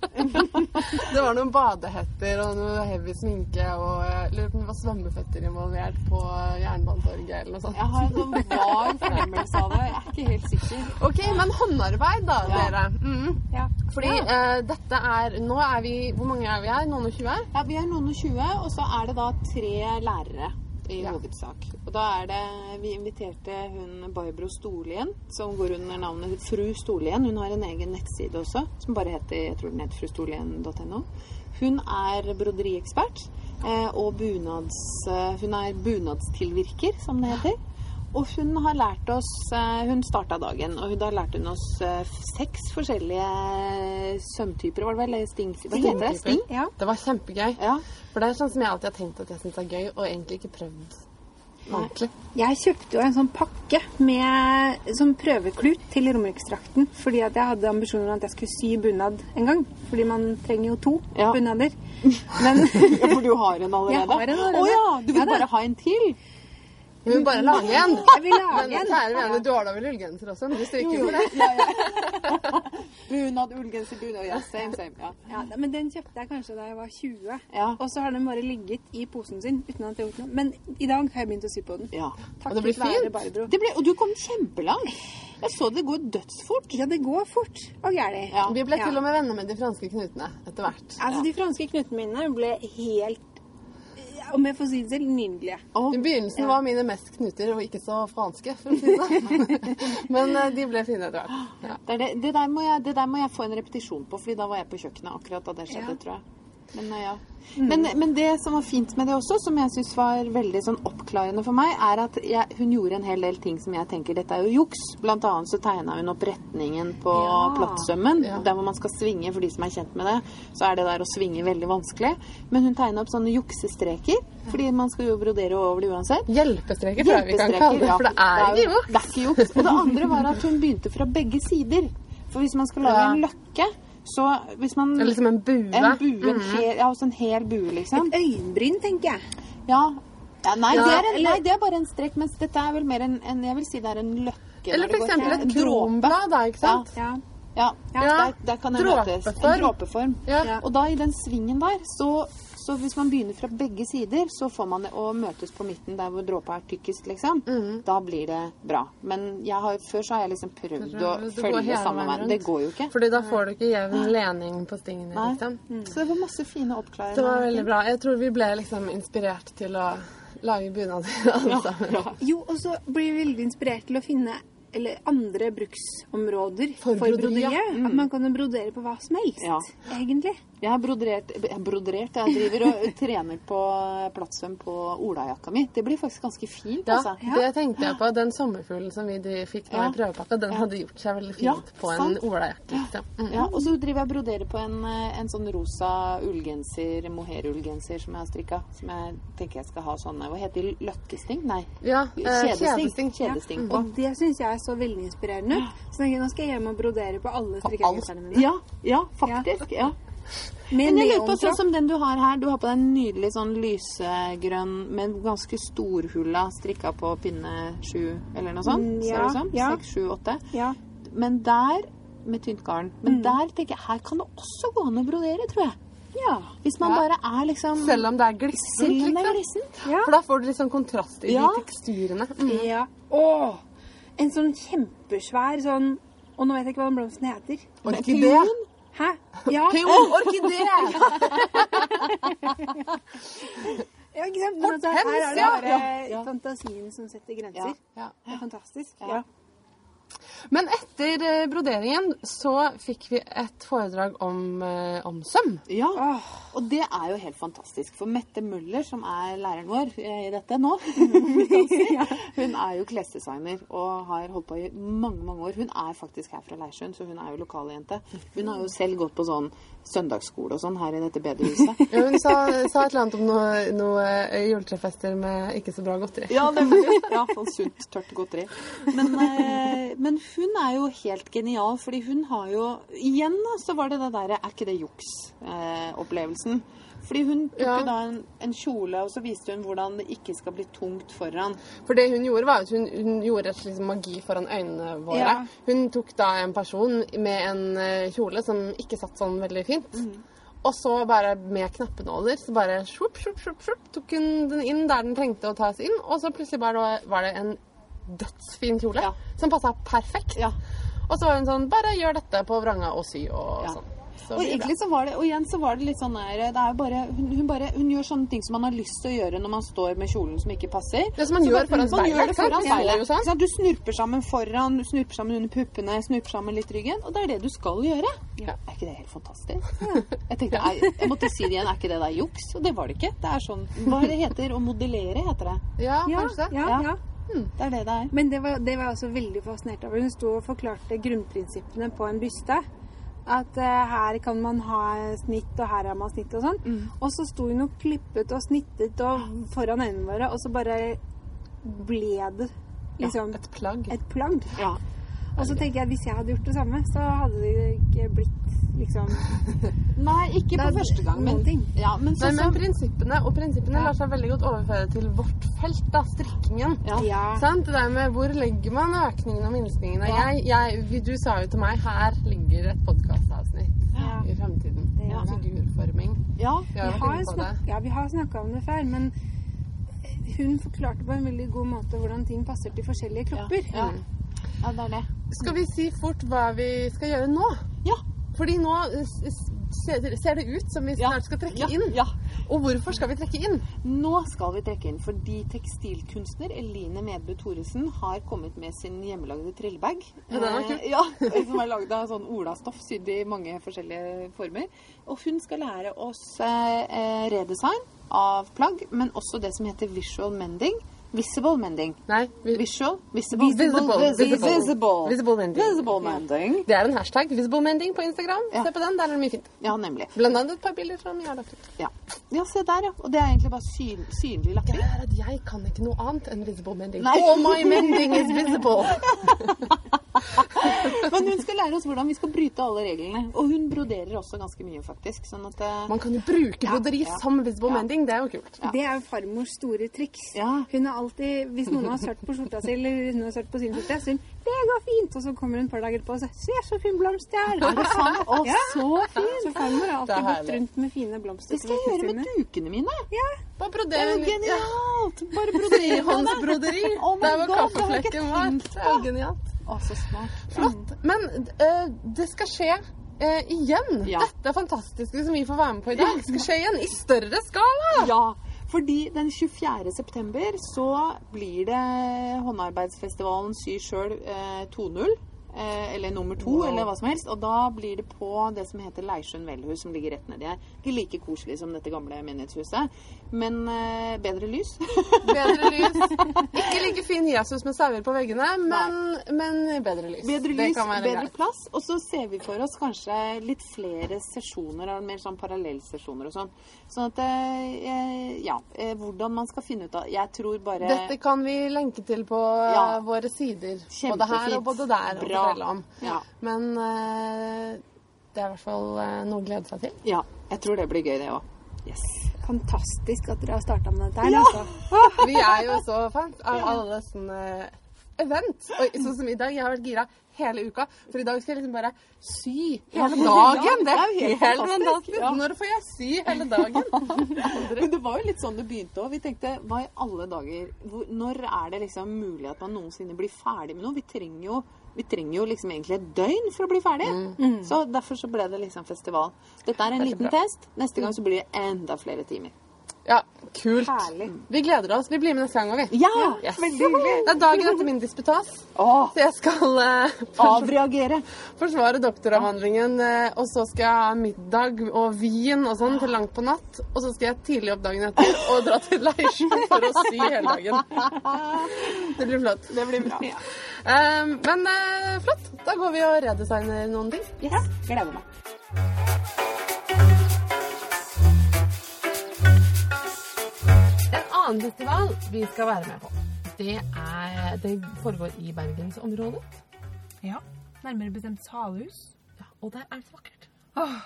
Det var noen badehetter og noe heavy sminke og jeg lurer på om det var svømmeføtter involvert på Jernbanetorget eller noe sånt. Jeg har en vag fornemmelse av det. Jeg er ikke helt sikker. Ok, men håndarbeid da, Ja. dere. Mm. Ja. Fordi eh, dette er Nå er vi Hvor mange er vi her? Noen og tjue? Ja, Vi er noen og tjue, og så er det da tre lærere i Ja. hovedsak. Og da er det Vi inviterte hun Barbro Storlien, som går under navnet Fru Storlien. Hun har en egen nettside også, som bare heter jeg tror den heter frustorlien.no. Hun er broderiekspert, eh, og bunads, eh, hun er bunadstilvirker, som det heter. Og hun har lært oss eh, Hun starta dagen, og da lærte hun oss eh, seks forskjellige sømtyper, var det vel? Sting, hva heter det? Sting? Ja. Det var kjempegøy. Ja. For det er sånn som jeg alltid har tenkt at jeg syns er gøy, og egentlig ikke prøvd ordentlig. Jeg kjøpte jo en sånn pakke med sånn prøveklut til Romerikstrakten fordi at jeg hadde ambisjoner om at jeg skulle sy bunad en gang. Fordi man trenger jo to Ja. bunader. Men Ja, for du har en allerede? Jeg har en allerede. Å ja, du vil Ja, bare ha en til? Vi vil bare lage en. jeg vil lage Men en. kjære vene, du har da vel ullgenser også? Men du stryker for det. Bunad, ullgenser, bunad. Ja, same, same. Ja. Ja, men den kjøpte jeg kanskje da jeg var 20. Ja. Og så har den bare ligget i posen sin uten at jeg har gjort noe. Men i dag har jeg begynt å sy på den. ja. Takk Og det blir fint. Det ble, og du kom kjempelangt. Jeg så det går dødsfort. Ja, det går fort og gæli. Ja. Vi ble Ja. til og med venner med de franske knutene etter hvert. Altså, de franske knutene mine ble helt Om jeg får si det selv, nydelige. Å, I begynnelsen Ja. var mine mest knuter og ikke så franske, for å si det sånn. Men eh, de ble fine etter hvert. Ja. det, det, det, der jeg, det der må jeg få en repetisjon på, Fordi da var jeg på kjøkkenet akkurat da det skjedde, tror jeg. Men, ja. mm. men, men det som var fint med det også, som jeg syns var veldig sånn oppklarende for meg, er at jeg, hun gjorde en hel del ting som jeg tenker dette er jo juks. Blant annet så tegna hun opp retningen på Ja. plattsømmen. Ja. Der hvor man skal svinge, for de som er kjent med det, så er det der å svinge veldig vanskelig. Men hun tegna opp sånne juksestreker, fordi man skal jo brodere over det uansett. Hjelpestreker tror jeg vi kan kalle det, for det er ikke juks. Det er ikke juks. Og det andre var at hun begynte fra begge sider. For hvis man skal lage en løkke, så hvis man Eller liksom en bue. En bue, en Mhm. hel, ja, også en hel bue, liksom. Et Øyenbryn, tenker jeg. Ja. ja nei, Ja, det er en, eller- nei, det er bare en strekk, mens dette er vel mer en, en Jeg vil si det er en løkke. Eller f.eks. et kronblad, da, ikke sant? Ja. Ja, Ja. Der, der kan det møtes. En Dråpeform. dråpeform. Ja. Ja. Og da i den svingen der, så, så hvis man begynner fra begge sider, så får man det å møtes på midten der hvor dråpa er tykkest, liksom. Mm. Da blir det bra. Men jeg har, før så har jeg liksom prøvd å å følge samme veien. Det går jo ikke. Fordi da får du ikke jevn lening på stingene, Nei. liksom. Så det var masse fine oppklaringer. Det var veldig bra. Jeg tror vi ble liksom inspirert til å lage bunader alle sammen. Ja. Jo, og så blir vi veldig inspirert til å finne eller andre bruksområder For for, broderi, ja. broderiet. At man kan brodere på hva som helst, Ja. egentlig. Jeg har broderert, jeg broderert Jeg driver og trener på plattsvøm på olajakka mi. Det blir faktisk ganske fint, Ja, altså. det tenkte jeg på. Den sommerfuglen som vi fikk nå Ja. i prøvepakka, den hadde gjort seg veldig fint Ja, på en olajakke. Liksom. Mm. Ja, og så driver jeg og broderer på en, eh, en sånn rosa ullgenser, mohair-ullgenser som jeg har strikka. Som jeg tenker jeg skal ha sånne Hva heter de? Løkkesting? Nei. Ja, eh, Kjedesting. kjedesting. Kjedesting. Og det syns jeg er så veldig inspirerende ut. Så nå skal jeg hjem og brodere på alle På strikkegenserne mine. Ja, ja, faktisk. Ja. Men jeg lurer på sånn som den du har her. Du har på deg en nydelig sånn lysegrønn med ganske storhulla strikka på pinne sju eller noe sånt. Mm, Ser ja, det ut som? ja. Seks, sju, åtte. Ja. Men der med tynt garn. Men der tenker jeg her kan det også gå an å brodere, tror jeg. ja. Hvis man Ja. bare er liksom Selv om det er glissent, liksom. Ja. For da får du litt sånn kontrast i Ja. de teksturene. Mm. ja. Å! En sånn kjempesvær sånn Og nå vet jeg ikke hva den blomsten heter. Orkidé. Hæ? Ja. Peon, orkidé! ja ikke sant? Altså, her er det bare Ja. fantasien som setter grenser. Ja. Det er fantastisk. Ja. Men etter eh, broderingen så fikk vi et foredrag om, eh, om søm. Ja, og det er jo helt fantastisk. For Mette Møller, som er læreren vår eh, i dette nå, hun er jo klesdesigner og har holdt på i mange mange år. Hun er faktisk her fra Leirsund, så hun er jo lokaljente. Hun har jo selv gått på sånn søndagsskole og sånn her i dette bedehuset. Ja, hun sa, sa et eller annet om noe, noe eh, juletrefester med ikke så bra godteri. Ja, nemlig. Ja, sånn sunt, tørt godteri. Men, eh, men hun er jo helt genial, fordi hun har jo Igjen så var det det derre Er ikke det juks-opplevelsen? Fordi hun tok Ja. da en, en kjole, og så viste hun hvordan det ikke skal bli tungt foran. For det hun gjorde, var at hun, hun gjorde et slags magi foran øynene våre. Ja. Hun tok da en person med en eh, kjole som ikke satt sånn veldig fint. Og så bare med knappenåler så bare shup, shup, shup, shup, tok hun den inn der den trengte å tas inn. Og så plutselig bare var det en dødsfin kjole Ja. som passa perfekt. Ja. Og så var hun sånn Bare gjør dette på vranga og sy og sånn. Og det egentlig så var det, og igjen så var det litt sånn der, det er jo bare, hun, hun, bare, hun gjør sånne ting som man har lyst til å gjøre når man står med kjolen som ikke passer. Det som man Så gjør bare- foran man speilet, gjør det foran speilet. sånn. Du snurper sammen foran, du snurper sammen under puppene, snurper sammen litt ryggen, og det er det du skal gjøre. Ja. Er ikke det helt fantastisk? Jeg tenkte, jeg, jeg måtte si det igjen, er ikke det der juks? Og det var det ikke. Det er sånn, hva det heter, å modellere heter det. Ja, Ja, kanskje. ja, Ja. ja. Det er det det er. Men det var, det var jeg også veldig fascinert over. Hun sto og forklarte grunnprinsippene på en byste. At uh, her kan man ha snitt, og her har man snitt og sånn. Mm. Og så sto hun og klippet og snittet og foran øynene våre, og så bare ble det liksom Et plagg. et plagg. Ja. Og så tenker jeg at hvis jeg hadde gjort det samme, så hadde det ikke blitt liksom Nei, ikke på første gang, men, ja, men Nei, sånn men prinsippene, og prinsippene Ja. lar seg veldig godt overføre til vårt felt, da, strikkingen. ja. Ja. Sant? Det der med hvor legger man økningen og minskningen? Ja. Jeg, jeg, du sa jo til meg her ligger et podkastavsnitt Ja. i fremtiden. Det. Figurforming. ja. Vi har Vi har, inne snak ja, vi har snakka om det før, men hun forklarte på en veldig god måte hvordan ting passer til forskjellige kropper. Ja. ja. ja, det er det. Skal vi si fort hva vi skal gjøre nå? Ja. Fordi nå s- ser, det ut som vi snart skal trekke Ja, inn. ja. Og hvorfor skal vi trekke inn? Nå skal vi trekke inn fordi tekstilkunstner Eline Medbu Thoresen har kommet med sin hjemmelagde trillebag. Ja, den kul. Eh, ja, som er lagd av sånn olastoff sydd i mange forskjellige former. Og hun skal lære oss eh, eh, redesign av plagg, men også det som heter visual mending. Visible mending. Nei, vi, Visual, visible, Visible, visible. visible. Visible mending. Visible mending. det er en hashtag. Visible mending på Instagram. Ja. Se på den, der er det mye fint. Ja, nemlig. Blant annet et par bilder som jeg har lagt ut. Ja. ja, se der, ja. Og det er egentlig bare syn, synlig er at jeg kan ikke noe annet enn visible mending. Nei. All my mending is visible. Men hun skal lære oss hvordan vi skal bryte alle reglene. Og hun broderer også ganske mye, faktisk. Sånn at eh, Man kan jo bruke broderi ja. som visible Ja. mending. Det er jo kult. Ja. Det er jo farmors store triks. Ja. Hun har alltid, Hvis noen har sørt på skjorta si, eller hun har sørt på sin skjorte, så hun 'Det går fint', og så kommer hun et par dager på og sier 'Se, så fin blomst jeg har!' Er det sant? Å, Ja. så fint! Så farmor har alltid gått rundt med fine blomster. Det skal jeg gjøre med dukene mine. Bare Det brodere er litt- genialt! Bare brodere det. Frihåndsbroderi. Oh my Der ikke kaffeflekken var. Det er jo genialt. Å, så smart. Flott. Men uh, det skal skje eh, igjen. Ja. Dette fantastiske som vi får være med på i dag, skal skje igjen i større skala. Ja, fordi den 24. september så blir det håndarbeidsfestivalen Sy sjøl eh, 2.0. Eh, eller nummer to, Wow. eller hva som helst. Og da blir det på det som heter Leirsund velhus, som ligger rett nedi her. Ikke like koselig som dette gamle menighetshuset, men uh, bedre lys. Bedre lys. Ikke like fin Jesus med sauer på veggene, men, men bedre lys. Bedre lys, bedre greit. plass. Og så ser vi for oss kanskje litt flere sesjoner, mer sånn parallellsesjoner og sånn. Sånn at uh, Ja. Uh, hvordan man skal finne ut av Jeg tror bare Dette kan vi lenke til på Ja. våre sider. Både her og Kjempefint. både der. Bra. om. Ja. Men det er i hvert fall noe å glede seg til. ja. Jeg tror det blir gøy, det òg. Yes. Fantastisk at dere har starta med dette her. Ja. Altså. Vi er jo så fans av alle sånne event. Og sånn som i dag, jeg har vært gira hele uka. For i dag skal jeg liksom bare sy hele dagen. Det er jo helt fantastisk. fantastisk. Ja. Når får jeg sy hele dagen? Men det var jo litt sånn det begynte òg. Vi tenkte hva i alle dager Når er det liksom mulig at man noensinne blir ferdig med noe? Vi trenger jo, vi trenger jo liksom egentlig et døgn for å bli ferdig. Så derfor så ble det liksom festival. Dette er en Veldig liten bra. test. Neste gang så blir det enda flere timer. Ja, kult. Herlig. Vi gleder oss. Vi blir med neste gang òg, vi. Ja! Yes. Veldig hyggelig. Det er dagen etter min disputas. Åh, Så jeg skal eh, avreagere. forsvare doktoravhandlingen, uh, og så skal jeg ha middag og vin og sånn til langt på natt. Og så skal jeg tidlig opp dagen etter og dra til Leirsjøen for å sy hele dagen. Det blir flott. Det blir bra. Eh, men uh, flott. Da går vi og redesigner noen ting. Yes, gleder meg. Annen festival vi skal være med på, det, er, det foregår i bergensområdet. Ja. Nærmere bestemt Salhus. Ja, og der er det så vakkert. Åh,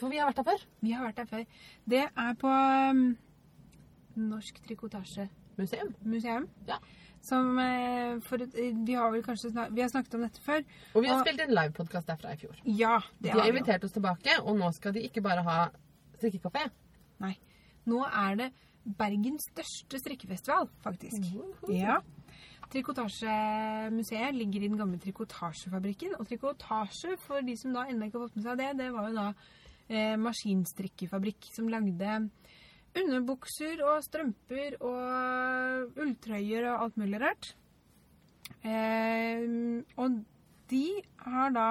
For vi har vært der før. vi har vært der før. Det er på um, Norsk Trikotasje Museum. Museum. Ja. Som eh, for eh, Vi har vel kanskje snak, vi har snakket om dette før. Og vi har Og- spilt en livepodkast derfra i fjor. Ja, det De har invitert oss tilbake, og nå skal de ikke bare ha strikkekafé. Nei. Nå er det Bergens største strikkefestival, faktisk. Woohoo. Ja. Trikotasjemuseet ligger i den gamle trikotasjefabrikken. Og trikotasje, for de som da ennå ikke har fått med seg det, det var jo da eh, maskinstrikkefabrikk som lagde underbukser og strømper og ulltrøyer og alt mulig rart. Eh, og de har da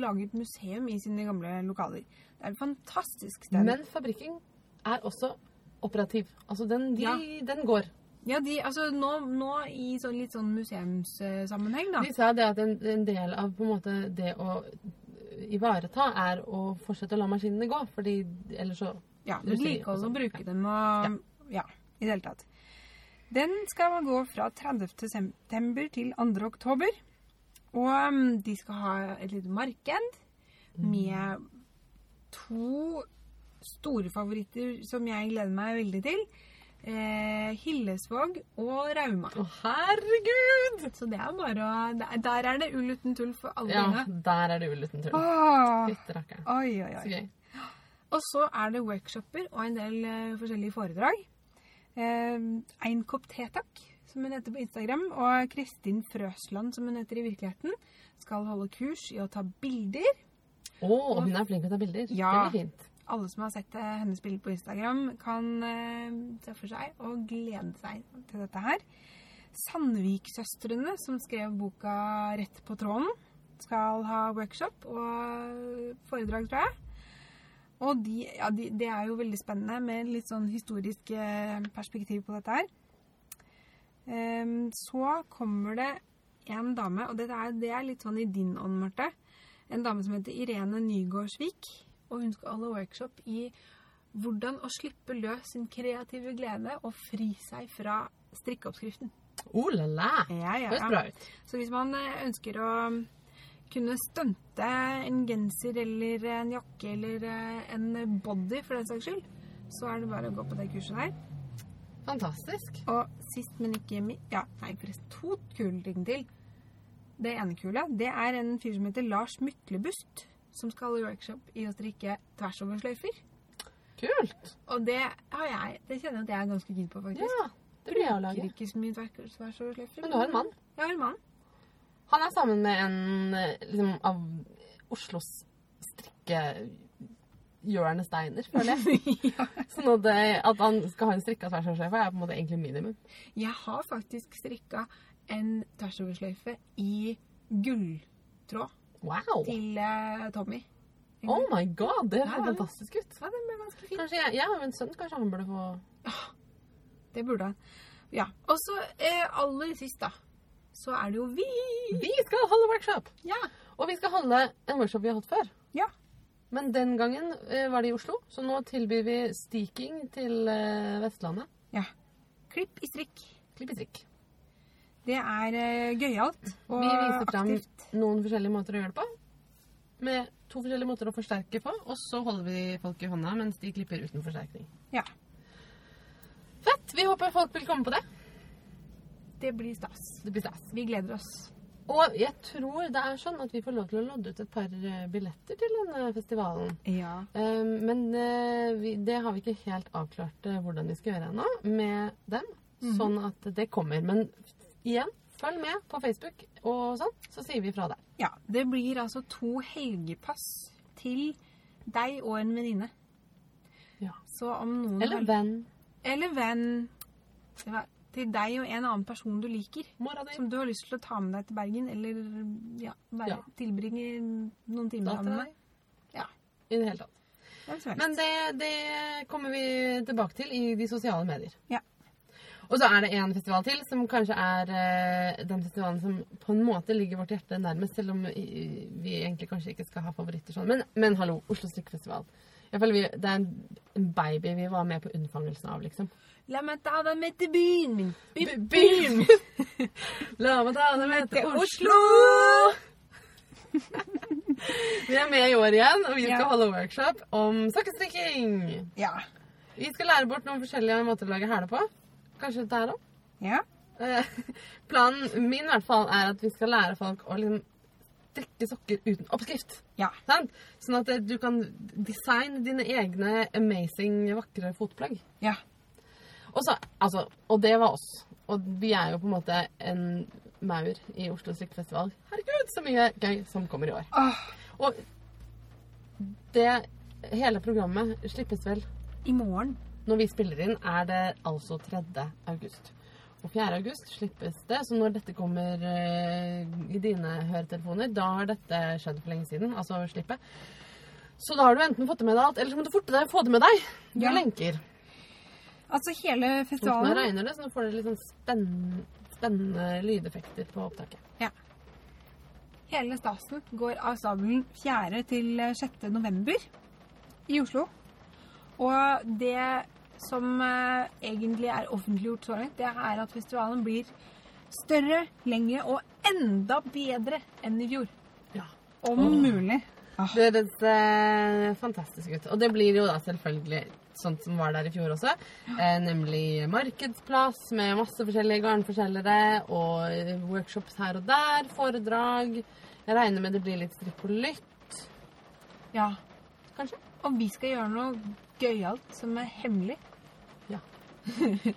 laget museum i sine gamle lokaler. Det er et fantastisk sted. Men fabrikken er også operativ. Altså, den, de, Ja. den går. Ja, de, altså nå, nå i sånn, litt sånn museumssammenheng, da. De sa det at en, en del av på en måte det å ivareta er å fortsette å la maskinene gå, fordi ellers så Ja, Industri liker vedlikeholde og sånn. bruke dem og ja. i det hele tatt. Den skal gå fra 30. september til 2. oktober. Og um, de skal ha et lite marked med to store favoritter som jeg gleder meg veldig til. Eh, Hillesvåg og Rauma. Å, herregud! Så det er bare å der- Der er det ull uten tull for alle Ja, der er det ull uten tull. Rakkeren. Oi, oi, Så gøy. Og så er det workshoper og en del eh, forskjellige foredrag. Eh, en kopp te, takk, som hun heter på Instagram. Og Kristin Frøsland, som hun heter i virkeligheten, skal holde kurs i å ta bilder. Å, og hun er flink til å ta bilder. Ja. Det blir fint. Alle som har sett eh, hennes bilder på Instagram, kan eh, se for seg og glede seg til dette her. Sandvik-søstrene, som skrev boka 'Rett på tråden', skal ha workshop og foredrag, tror jeg. Og de, ja, de, det er jo veldig spennende med litt sånn historisk eh, perspektiv på dette her. Ehm, så kommer det en dame, og det er litt sånn i din ånd, Marte. En dame som heter Irene Nygårdsvik. Og hun skal holde workshop i hvordan å slippe løs sin kreative glede og fri seg fra strikkeoppskriften. Oh la la! Ja, ja, Høres bra ut. Så hvis man eh, ønsker å kunne stunte en genser eller en jakke eller eh, en body for den saks skyld, så er det bare å gå på det kurset der. Fantastisk. Og sist, men ikke minst Ja, nei, forresten. To kule ting til. Det ene kule, det er en fyr som heter Lars Myklebust, som skal holde workshop i å strikke tversoversløyfer. Kult. Og det har jeg Det kjenner jeg at jeg er ganske keen på, faktisk. Ja, det blir jeg å Bruker lage. ikke så mye tvers- tversoversløyfer. Men du har en mann. Jeg har en mann. Han er sammen med en eh, liksom, av Oslos strikke Jørne Steiner, føler jeg. ja. Sånn at, at han skal ha en strikka tversoversløyfe, er på en måte egentlig minimum. Jeg har faktisk strikka en tversoversløyfe i gulltråd Wow! til uh, Tommy. Oh my god, det Ja, høres ja. fantastisk ut. Ja, den ble ganske fin. Kanskje jeg, jeg har jo en sønn, kanskje han burde få Det burde han. Ja. Og så eh, aller sist, da, så er det jo vi. Vi skal holde workshop! Ja. Og vi skal holde en workshop vi har hatt før. Ja. Men den gangen eh, var det i Oslo, så nå tilbyr vi stiking til eh, Vestlandet. ja. Klipp i strikk. Klipp i strikk. Det er eh, gøyalt og Vi viser frem, aktivt. Noen forskjellige måter å gjøre det på. Med to forskjellige måter å forsterke på, og så holder vi folk i hånda mens de klipper uten forsterkning. Ja. Fett! Vi håper folk vil komme på det. Det blir stas. Det blir stas. Vi gleder oss. Og jeg tror det er sånn at vi får lov til å lodde ut et par eh, billetter til denne festivalen. Ja. Eh, Men eh, det har vi ikke helt avklart eh, hvordan vi skal gjøre ennå med dem. Sånn at det kommer. Men igjen, følg med på Facebook og sånn, så sier vi fra der. ja. Det blir altså to helgepass til deg og en venninne. Ja. Så om noen Eller venn. Eller venn. Ja, Til deg og en annen person du liker. Som du har lyst til å ta med deg til Bergen, eller ja, bare Ja. tilbringe noen timer sammen med. Deg. Ja. I det hele tatt. Det Men det, det kommer vi tilbake til i de sosiale medier. Ja. Og så er det en festival til, som kanskje er eh, den festivalen som på en måte ligger vårt hjerte nærmest, selv om vi egentlig kanskje ikke skal ha favoritter sånn. Men, men hallo, Oslo Strikkefestival. Føler vi, Det er en, baby vi var med på unnfangelsen av, liksom. La meg ta deg med til byen min. By- byen La meg ta deg med Til Oslo! vi er med i år igjen, og vi skal Ja. holde workshop om sokkestrikking. Ja. Vi skal lære bort noen forskjellige måter å lage hæler på. Kanskje dette her òg. Ja. Eh, Planen min i hvert fall er at vi skal lære folk å liksom strikke sokker uten oppskrift. Ja. Sant? Sånn at eh, du kan designe dine egne amazing, vakre fotplagg. Ja. Og, så, altså, og det var oss. Og vi er jo på en måte en maur i Oslo strikkefestival. Herregud, så mye gøy som kommer i år. Åh, Og det hele programmet slippes vel I morgen. Når vi spiller inn, er det altså 3. august. Og 4. august slippes det, så når dette kommer eh, i dine høretelefoner, da har dette skjedd for lenge siden, altså slippet. Så da har du enten fått det med deg alt, eller så må du forte deg å få det med deg. Du Ja. lenker. Altså hele festivalen Nå regner det, så nå får dere litt sånn spennende, spennende lydeffekter på opptaket. Hele stasen går av stabelen 4. til 6. november i Oslo. Og det som eh, egentlig er offentliggjort så langt, det er at festivalen blir større, lengre og enda bedre enn i fjor. Ja. Om Åh. mulig. Ah, Det høres eh, fantastisk ut. Og det blir jo da selvfølgelig sånt som var der i fjor også. Eh, nemlig markedsplass med masse forskjellige garnforselgere og workshops her og der. Foredrag. Jeg regner med det blir litt strippolytt. ja. kanskje. Og vi skal gjøre noe gøyalt som er hemmelig.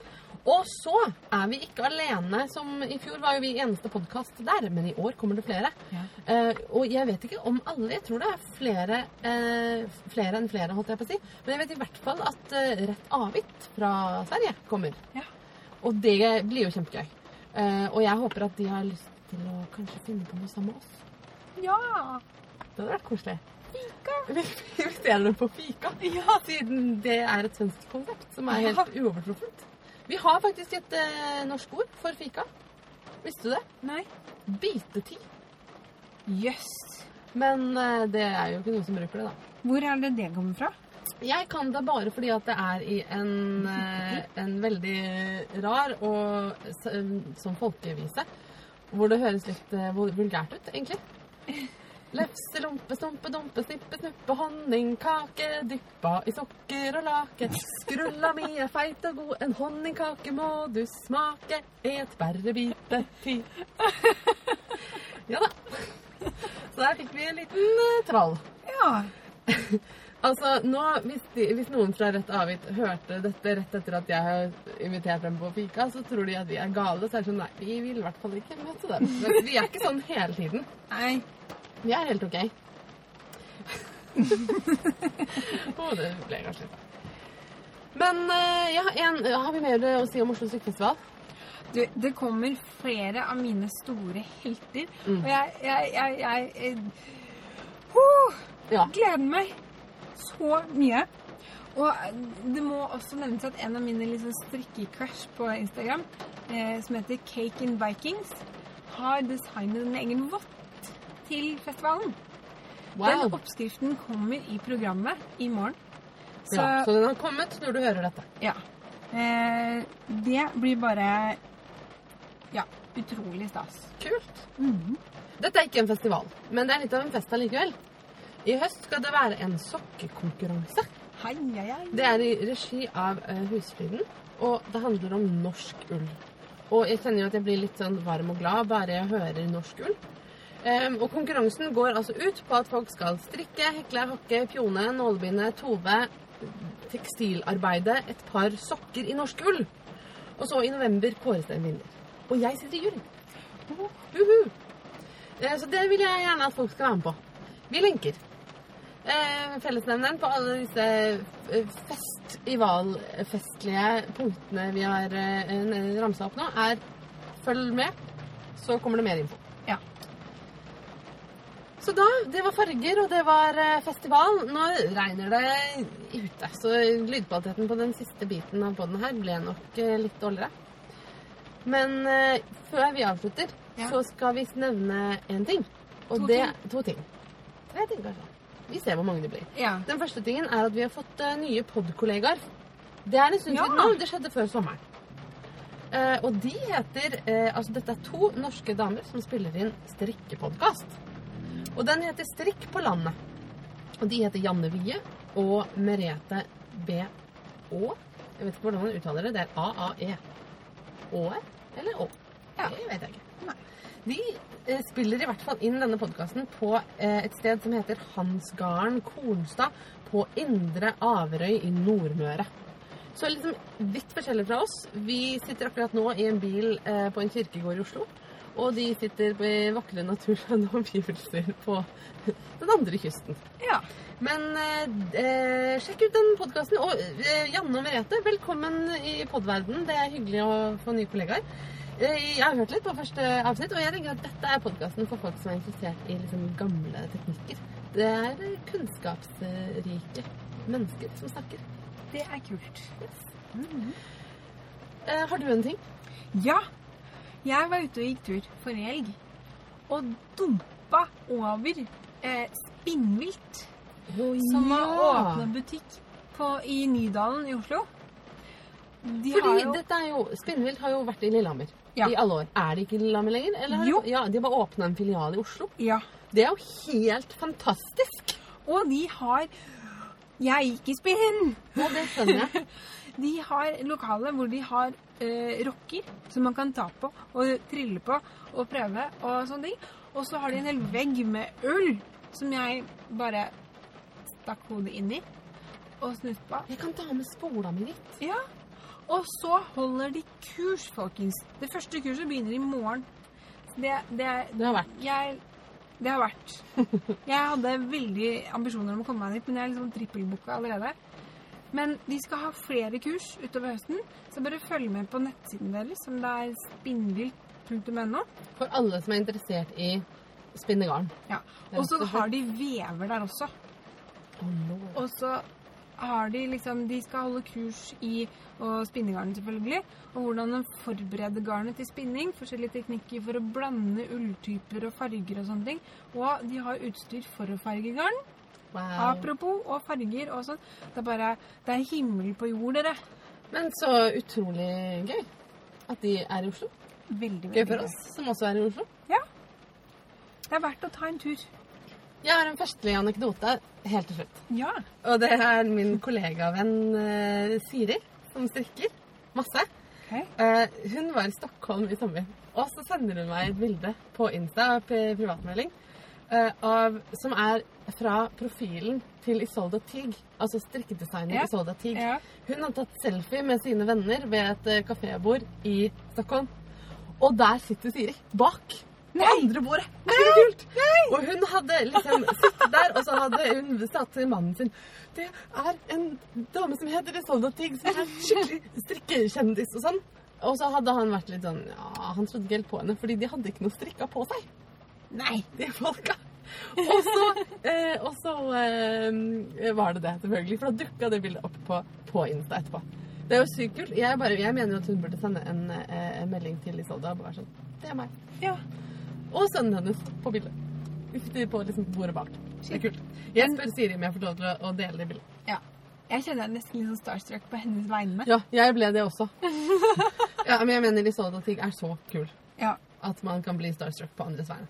Og så er vi ikke alene. Som I fjor var jo vi eneste podkast der, men i år kommer det flere. Ja. Eh, og jeg vet ikke om alle. Jeg tror det er flere, eh, flere enn flere, holdt jeg på å si. Men jeg vet i hvert fall at eh, Rett Avit fra Sverige kommer. Ja. Og det blir jo kjempegøy. Eh, og jeg håper at de har lyst til å kanskje finne på noe sammen med oss. Ja! Det hadde vært koselig. Fika! Vi inviterer dem på fika. Ja. Siden det er et svensk konsept som er Ja. helt uovertruffent. Vi har faktisk et eh, norsk ord for fika. Visste du det? Nei. Bitetid. Jøss. Men eh, det er jo ikke noen som bruker det, da. Hvor er det det kommer fra? Jeg kan det bare fordi at det er i en, eh, en veldig rar og sånn som folkevise. Hvor det høres litt eh, vulgært ut, egentlig. Lefse, lompe, stumpe, dumpe, snippe, snuppe, honningkake, dyppa i sukker og lake. Skrulla mi er feit og god, en honningkake må du smake. Et bare bite ti. Ja da. Så der fikk vi en liten eh, trall. Ja. Altså, nå, hvis, de, hvis noen fra Rett Avit hørte dette rett etter at jeg har invitert dem på fika, så tror de at vi er gale. Så er det sånn, nei, vi vil i hvert fall ikke møte dem. Men vi er ikke sånn hele tiden. Nei. Vi er helt ok. oh, det ble kanskje litt. Men eh, ja, en, har vi mer å si om Oslo Strikkefestival? Du, det kommer flere av mine store helter. Mm. Og jeg, jeg, jeg, jeg jeg oh, Ja. gleder meg så mye. Og eh, det må også nevnes at en av mine liksom strikkecrush på Instagram, eh, som heter Cake in Vikings, har designet en egen vott til festivalen. Den Wow. oppskriften kommer i programmet i morgen. Så Ja, så den har kommet når du hører dette. ja. Eh, det blir bare ja, utrolig stas. Kult. Mhm. Dette er ikke en festival, men det er litt av en fest allikevel. I høst skal det være en sokkekonkurranse. Hei, hei, hei. Det er i regi av uh, Husfriden, og det handler om norsk ull. Og jeg kjenner jo at jeg blir litt sånn varm og glad bare jeg hører norsk ull. Em, og konkurransen går altså ut på at folk skal strikke, hekle, hakke, pjone, nålbinde, tove, tekstilarbeide et par sokker i norsk ull. Og så i november kåres det en vinner. Og jeg sitter i juryen. Uhu. Eh, Så det vil jeg gjerne at folk skal være med på. Vi lenker. Eh, fellesnevneren på alle disse eh, festivalfestlige punktene vi har eh, ramsa opp nå, er følg med, så kommer det mer info. Så da, det var farger, og det var eh, festival. Nå regner det ute, så lydkvaliteten på den siste biten av podden her ble nok eh, litt dårligere. Men eh, før vi avslutter, Ja. så skal vi nevne én ting. Og To det ting. To ting. Tre ting, kanskje. Vi ser hvor mange det blir. Ja. Den første tingen er at vi har fått nye podkollegaer. Det er en stund siden nå. Det skjedde før sommeren. Og de heter Altså, dette er to norske damer som spiller inn strikkepodkast. Og den heter Strikk på landet. Og de heter Janne Wie og Merete B. Å. Jeg vet ikke hvordan man uttaler det. Det er AAE. Åe eller Å? Ja. Det vet jeg ikke. Nei. De eh, spiller i hvert fall inn denne podkasten på eh, et sted som heter Hansgarden Kornstad på Indre Averøy i Nordmøre. Så liksom vidt forskjellig fra oss. Vi sitter akkurat nå i en bil eh, på en kirkegård i Oslo. Og de sitter i vakre naturlige omgivelser på den andre kysten. ja. Men eh, sjekk ut den podkasten. Og eh, Janne og Merete, velkommen i podverden. Det er hyggelig å få nye kollegaer. Eh, jeg har hørt litt på første avsnitt, og jeg tenker at dette er podkasten for folk som er interessert i liksom, gamle teknikker. Det er kunnskapsrike mennesker som snakker. Det er kult. Eh, har du en ting? Ja. Jeg var ute og gikk tur forrige helg og dumpa over eh, spinnvilt som har åpna butikk på, i Nydalen i Oslo. De Fordi har jo dette er jo, Spinnvilt har jo vært i Lillehammer Ja. i alle år. Er det ikke i Lillehammer lenger? Eller Jo. Ja, de har bare åpna en filial i Oslo. Ja. Det er jo helt fantastisk! Og de har Jeg gikk i spinn! Og det skjønner jeg. De har lokaler hvor de har eh, rocker som man kan ta på og trille på og prøve og sånne ting. Og så har de en hel vegg med ull som jeg bare stakk hodet inn i og snust på. Jeg kan ta med spola mi litt. Ja. Og så holder de kurs, folkens. Det første kurset begynner i morgen. Det, det, Det har vært. jeg, det har vært. Jeg hadde veldig ambisjoner om å komme meg dit, men jeg er liksom trippelbooka allerede. Men de skal ha flere kurs utover høsten, så bare følg med på nettsiden deres, som det er spinnvilt.no. For alle som er interessert i spinnegarn. Ja. Og så så har de vever der også. Oh. Og så har de liksom De skal holde kurs i og spinnegarn, selvfølgelig. Og hvordan de forbereder garnet til spinning. Forskjellige teknikker for å blande ulltyper og farger og sånne ting. Og de har utstyr for å farge garn. Wow. Apropos og farger og sånn. Det er bare Det er himmel på jord, dere. Men så utrolig gøy at de er i Oslo. Veldig, veldig Gøy for oss som også er i Oslo. Ja. Det er verdt å ta en tur. Jeg har en festlig anekdote helt til slutt. Ja. Og det er min kollegavenn eh, Siri som strikker masse. Ok. Eh, hun var i Stockholm i sommer, og så sender hun meg et bilde på Insta, privatmelding, eh, av, som er fra profilen til Isolda Tig, altså strikkedesigner Ja. Isolda Tig. Ja. Hun har tatt selfie med sine venner ved et eh, kafébord i Stockholm. Og der sitter Siri, bak. På andre bordet. Det kult? Og hun hadde liksom sittet der, og så hadde hun sagt til mannen sin Det er en dame som heter Isolda Tig, som er skikkelig strikkekjendis og sånn. Og så hadde han vært litt sånn Ja, han trodde ikke helt på henne, fordi de hadde ikke noe strikka på seg Nei. de folka. Og så, eh, og så eh, var det det, selvfølgelig. For da dukka det bildet opp på, på Insta etterpå. Det er jo sykt kult. Jeg, bare, jeg mener jo at hun burde sende en, eh, en melding til Isolda og bare sånn Det er meg. Ja. Og sønnen hennes på bildet. De på liksom bordet bak. Det er kult. Jeg spør Siri om jeg får lov til å dele det bildet. ja. Jeg kjenner jeg nesten litt sånn starstruck på hennes vegne. Ja, jeg ble det også. Ja, Men jeg mener Isolda-ting er så kul Ja. at man kan bli starstruck på andres vegne.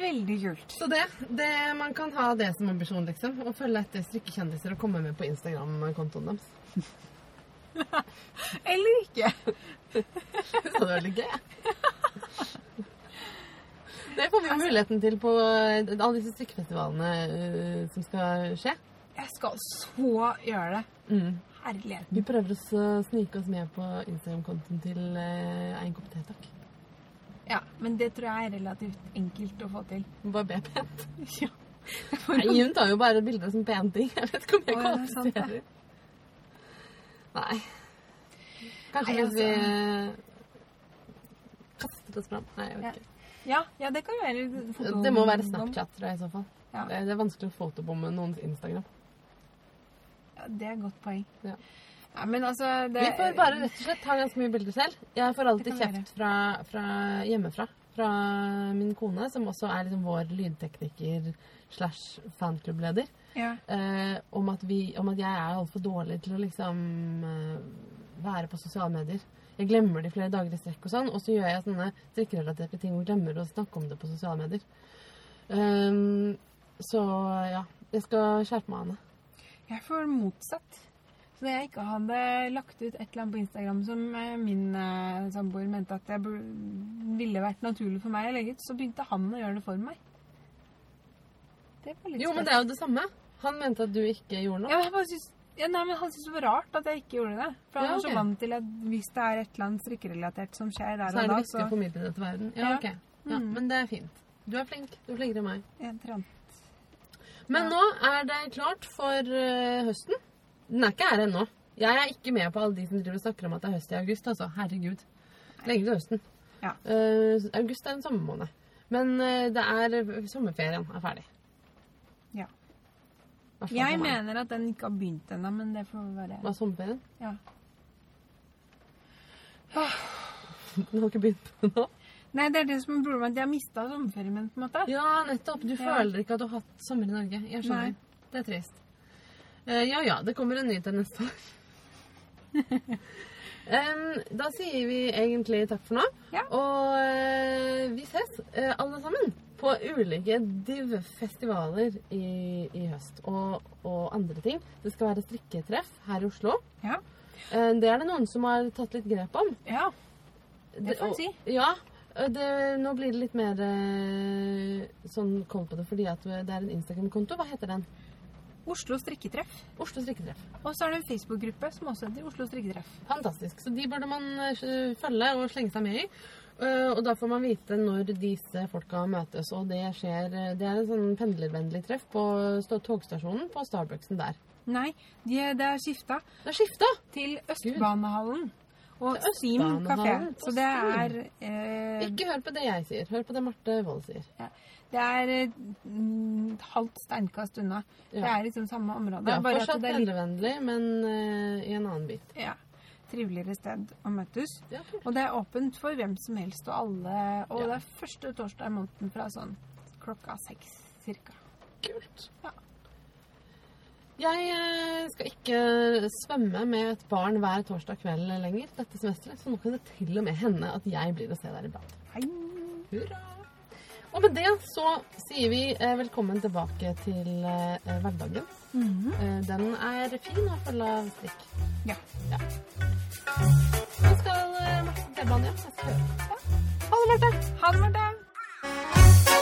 Veldig kult. Så det, det, man kan ha det som ambisjon, liksom. Å følge etter strikkekjendiser og komme med på Instagram-kontoen deres. Eller ikke. Så Det var veldig gøy. Det får vi jo muligheten til på alle disse strikkefestivalene eh, som skal skje. Jeg skal så gjøre det. Mm. Herligheten. Vi prøver å snike oss med på Instagram-kontoen til eh, En kopp te, takk. Ja, men det tror jeg er relativt enkelt å få til. Bare be pent. Ja. Nei, hun tar jo bare bildet som pen ting. Jeg vet ikke om jeg er kvalifiserer. Nei. Kanskje Nei, hvis vi altså. eh, oss fram. Nei, jeg Ja. vet ikke. Ja, ja, det kan jo være foto... Det må være Snapchat, tror jeg, i så fall. Ja. Det er vanskelig å fotobomme noens Instagram. Ja, det er et godt poeng. Ja. Ja, men altså det, Vi får bare rett og slett ta ganske mye bilder selv. Jeg får alltid kjeft fra, fra hjemmefra. Fra min kone, som også er liksom vår lydtekniker slash fanklubbleder. Ja. Eh, om, at vi, om at jeg er altfor dårlig til å liksom eh, være på sosiale medier. Jeg glemmer det i flere dager i strekk, og sånn, og så gjør jeg sånne strikkerelaterte ting og glemmer å snakke om det på sosiale medier. Um, så ja, jeg skal skjerpe meg, Anne. Jeg får motsatt. Så da jeg ikke hadde lagt ut et eller annet på Instagram som eh, min eh, samboer mente at det ville vært naturlig for meg å legge ut, så begynte han å gjøre det for meg. Det var litt Jo, men det er jo det samme. Han mente at du ikke gjorde noe. Ja, jeg bare synes, ja, nei, men han syntes det var rart at jeg ikke gjorde det. For han Ja, er så vant til at hvis det er et eller annet strikkerelatert som skjer der Så er det da, viktig så å formidle det til verden. Ja, Ja. ok. Ja, Mm. Men det er fint. Du er flink. Du er flinkere enn meg. Jeg trant. Men nå er det klart for eh, høsten. Den er ikke her ennå. Jeg er ikke med på alle de som driver og snakker om at det er høst i august. altså. Herregud. Lenge til høsten. Ja. Uh, august er en sommermåned. Men uh, det er sommerferien er ferdig. Ja. Jeg mener at den ikke har begynt ennå, men det får være Hva er sommerferien? ja. Den har ikke begynt ennå. Nei, det er det som er problemet. at Jeg har mista sommerferien min, på en måte. Ja, nettopp. Du Ja. føler ikke at du har hatt sommer i Norge. Jeg skjønner. Nei. Det er trist. Eh, ja ja, det kommer en ny til neste år. Da sier vi egentlig takk for nå. Ja. Og eh, vi ses eh, alle sammen på ulike div-festivaler i, i høst. Og, og andre ting. Det skal være strikketreff her i Oslo. Ja. Det er det noen som har tatt litt grep om. ja. Det får en si. Ja. Det, nå blir det litt mer sånn koll på det fordi at det er en Instagram-konto. Hva heter den? Oslo strikketreff. Oslo strikketreff. Og så er det en Facebook-gruppe som også heter Oslo strikketreff. Fantastisk. Så de burde man eh, følge og slenge seg med i. Eh, Og da får man vite når disse folka møtes. Og det skjer eh, Det er en sånn pendlervennlig treff på togstasjonen på Starbucksen der. Nei, de, det er skifta Det er skifta! til Østbanehallen og Steam kafé. Så det er eh, Ikke hør på det jeg sier. Hør på det Marte Wold sier. Det er eh, mm, halvt steinkast unna. Det er liksom samme område. Det er bare at fortsatt det er litt men uh, i en annen bit. ja, triveligere sted å møtes. Ja. Og det er åpent for hvem som helst og alle. Og Ja. det er første torsdag i måneden fra sånn klokka seks cirka. Kult. Ja. Jeg eh, skal ikke svømme med et barn hver torsdag kveld lenger dette semesteret, så nå kan det til og med hende at jeg blir å se der iblant. Hurra! Og med det så sier vi eh, velkommen tilbake til eh, hverdagen. Mm -hmm. den er fin og full av strikk. Ja. Nå skal Marte til banen hjem. Jeg skal høre. Ja. Ha det, Marte! Ha det, Marte!